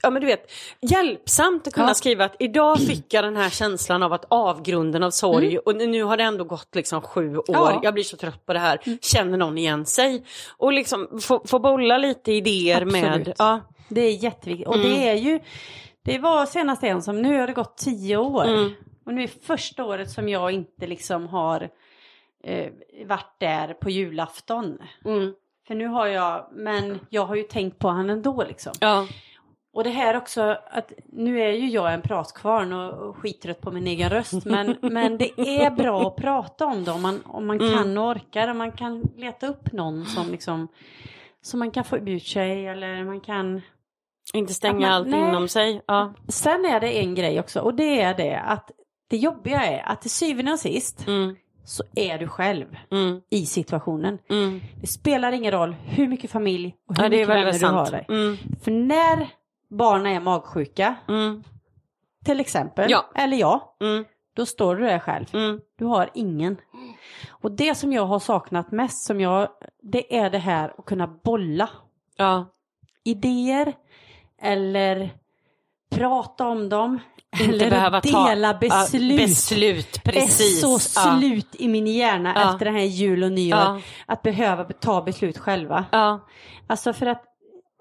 Ja men du vet, hjälpsamt att kunna Ja. skriva att idag fick jag den här känslan av att avgrunden av sorg Mm. och nu har det ändå gått liksom sju år, Ja. jag blir så trött på det här, Mm. känner någon igen sig? Och liksom få, få bolla lite idéer med, Absolut. ja, Det är jätteviktigt. Och Mm. det är ju, det var senast en som, nu har det gått tio år. Mm. Och nu är första året som jag inte liksom har eh, varit där på julafton. mm, För nu har jag, men jag har ju tänkt på han ändå liksom. ja, Och det här också att nu är ju jag en pratkvarn och, och skittrött på min egen röst. Men, men det är bra att prata om det om man, om man Mm. kan och orkar. Om man kan leta upp någon som liksom, som man kan få ut sig eller man kan inte stänga man- allt nej. inom sig. Ja. Sen är det en grej också och det är det att det jobbiga är att till syvende och sist Mm, så är du själv mm, i situationen. mm. Det spelar ingen roll hur mycket familj och hur Ja, mycket vänner du har dig. Mm, För när barnen är magsjuka, mm, till exempel, Ja. eller jag, mm, då står du där själv. mm. Du har ingen. Och det som jag har saknat mest, som jag, det är det här att kunna bolla Ja, idéer eller prata om dem. inte eller behöva ta dela beslut. Ja, beslut, precis. Är så slut i min hjärna Ja. efter det här jul och nyår. Att behöva ta beslut själva. Ja. Alltså för att,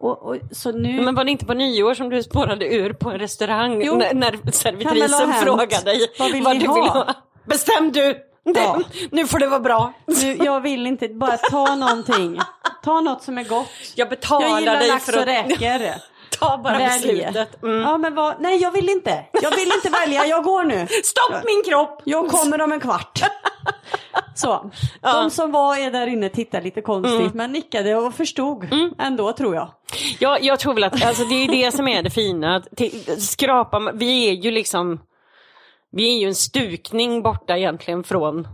och, och, nu... Men var det inte på nyår som du spårade ur på en restaurang Jo. när, när servitrisen frågade dig Vad vill vad du ha? vill ha? Bestäm du! Det, Ja. Nu får det vara bra. nu, jag vill inte, bara ta någonting. Ta något som är gott. Jag betalar Jag gillar dig lax för och att räkor. ta bara Välj. beslutet. Mm. Ja men vad, nej jag vill inte. Jag vill inte välja, jag går nu. Stopp min kropp! Jag kommer om en kvart. Så, Ja. de som var är där inne tittade lite konstigt men nickade och förstod ändå tror jag. Ja, jag tror väl att alltså, det är det som är det fina. Att skrapa, vi är ju liksom, vi är ju en stukning borta egentligen från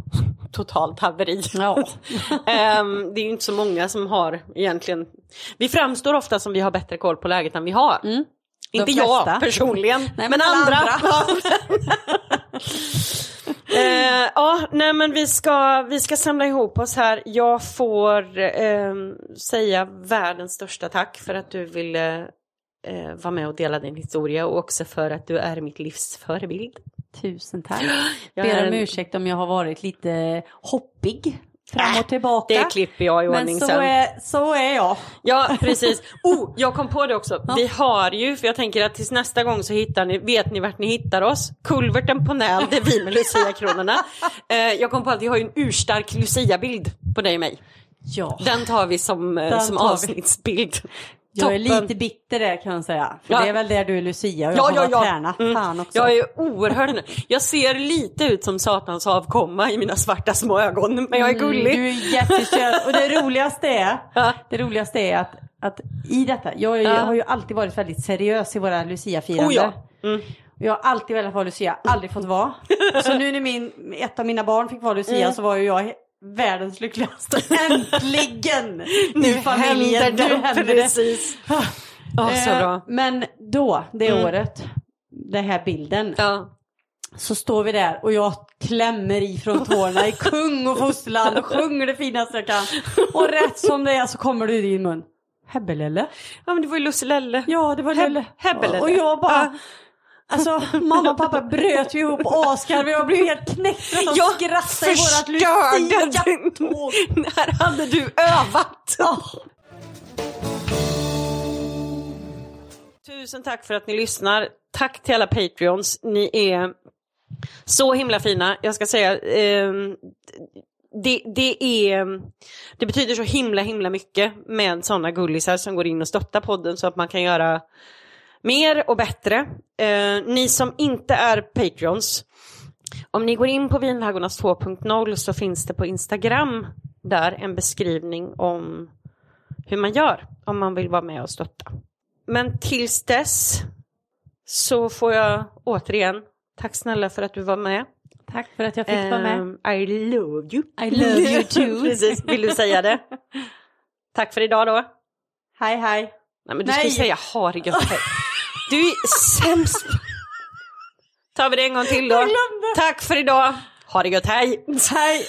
totalt haveri. Ja. Ehm, det är ju inte så många som har egentligen, vi framstår ofta som vi har bättre koll på läget än vi har. Mm. Inte jag personligen, Nej, men, men andra. andra. Eh, ja, nej men vi ska, vi ska samla ihop oss här. Jag får ehm, säga världens största tack för att du ville eh, vara med och dela din historia och också för att du är mitt livs förebild. Tusen tack. Jag Ber är om en- ursäkt om jag har varit lite hoppig fram och tillbaka. Det klipper jag i ordning men så sen. är, så är jag. Ja, precis. Oh, jag kom på det också. Vi har ju, för jag tänker att tills nästa gång så hittar ni, vet ni vart ni hittar oss. Kulverten på Näl, det är vi med Lucia-kronorna. Eh, jag kom på att vi har ju en urstark Lucia-bild på dig och mig. Ja. Den tar vi som, eh, Den som tar vi. Jag är lite bitter där kan jag säga. För Ja. det är väl där du är Lucia och jag Ja, har ja, ja. Tärna. Mm. Fan också. Jag är oerhört. Jag ser lite ut som satans avkomma i mina svarta små ögon, men jag är gullig. Mm, du är jättesöt. Och det roligaste är, Ja. det roligaste är att, att i detta, jag, är ju- Ja. har ju alltid varit väldigt seriös i våra Lucia-firande. Oh ja. Mm. Jag har alltid velat vara Lucia, aldrig fått vara. Så nu när min, ett av mina barn fick vara Lucia Mm. så var ju jag världens lyckligaste. Äntligen! Nu familjen. händer det, Nu händer det. precis. Ja, så Eh, bra. Men då, det Mm. året, den här bilden, Ja. så står vi där och jag klämmer i från tårna i kung och fosterland och sjunger det finaste jag kan. Och rätt som det är så kommer det ur din mun. Hebbelelle? ja, men det var ju Lusselelle. Ja, det var Lelle. Hebbelelle. Och jag bara... Ja. Alltså mamma och pappa bröt ju ihop asgarv och jag blev helt knäckt för att de skrattade i vårat Lucia-tåg. När hade du övat? Ja. Tusen tack för att ni lyssnar. Tack till alla Patreons. Ni är så himla fina. Jag ska säga, ehm, det, det, är, det betyder så himla himla mycket med sådana gullisar som går in och stöttar podden så att man kan göra mer och bättre. Eh, ni som inte är Patreons, om ni går in på Vinhaggornas 2.0 så finns det på Instagram där en beskrivning om hur man gör om man vill vara med och stötta. Men tills dess så får jag återigen, tack snälla för att du var med. Tack för att jag fick vara med. Um, I love you. I love you too. Precis, vill du säga det? Tack för idag då. Hej hej. Nej men du ska Nej. ju säga ha det gött. Du är sämst. Tar vi det en gång till då. Tack för idag. Ha det gött, hej. Hej.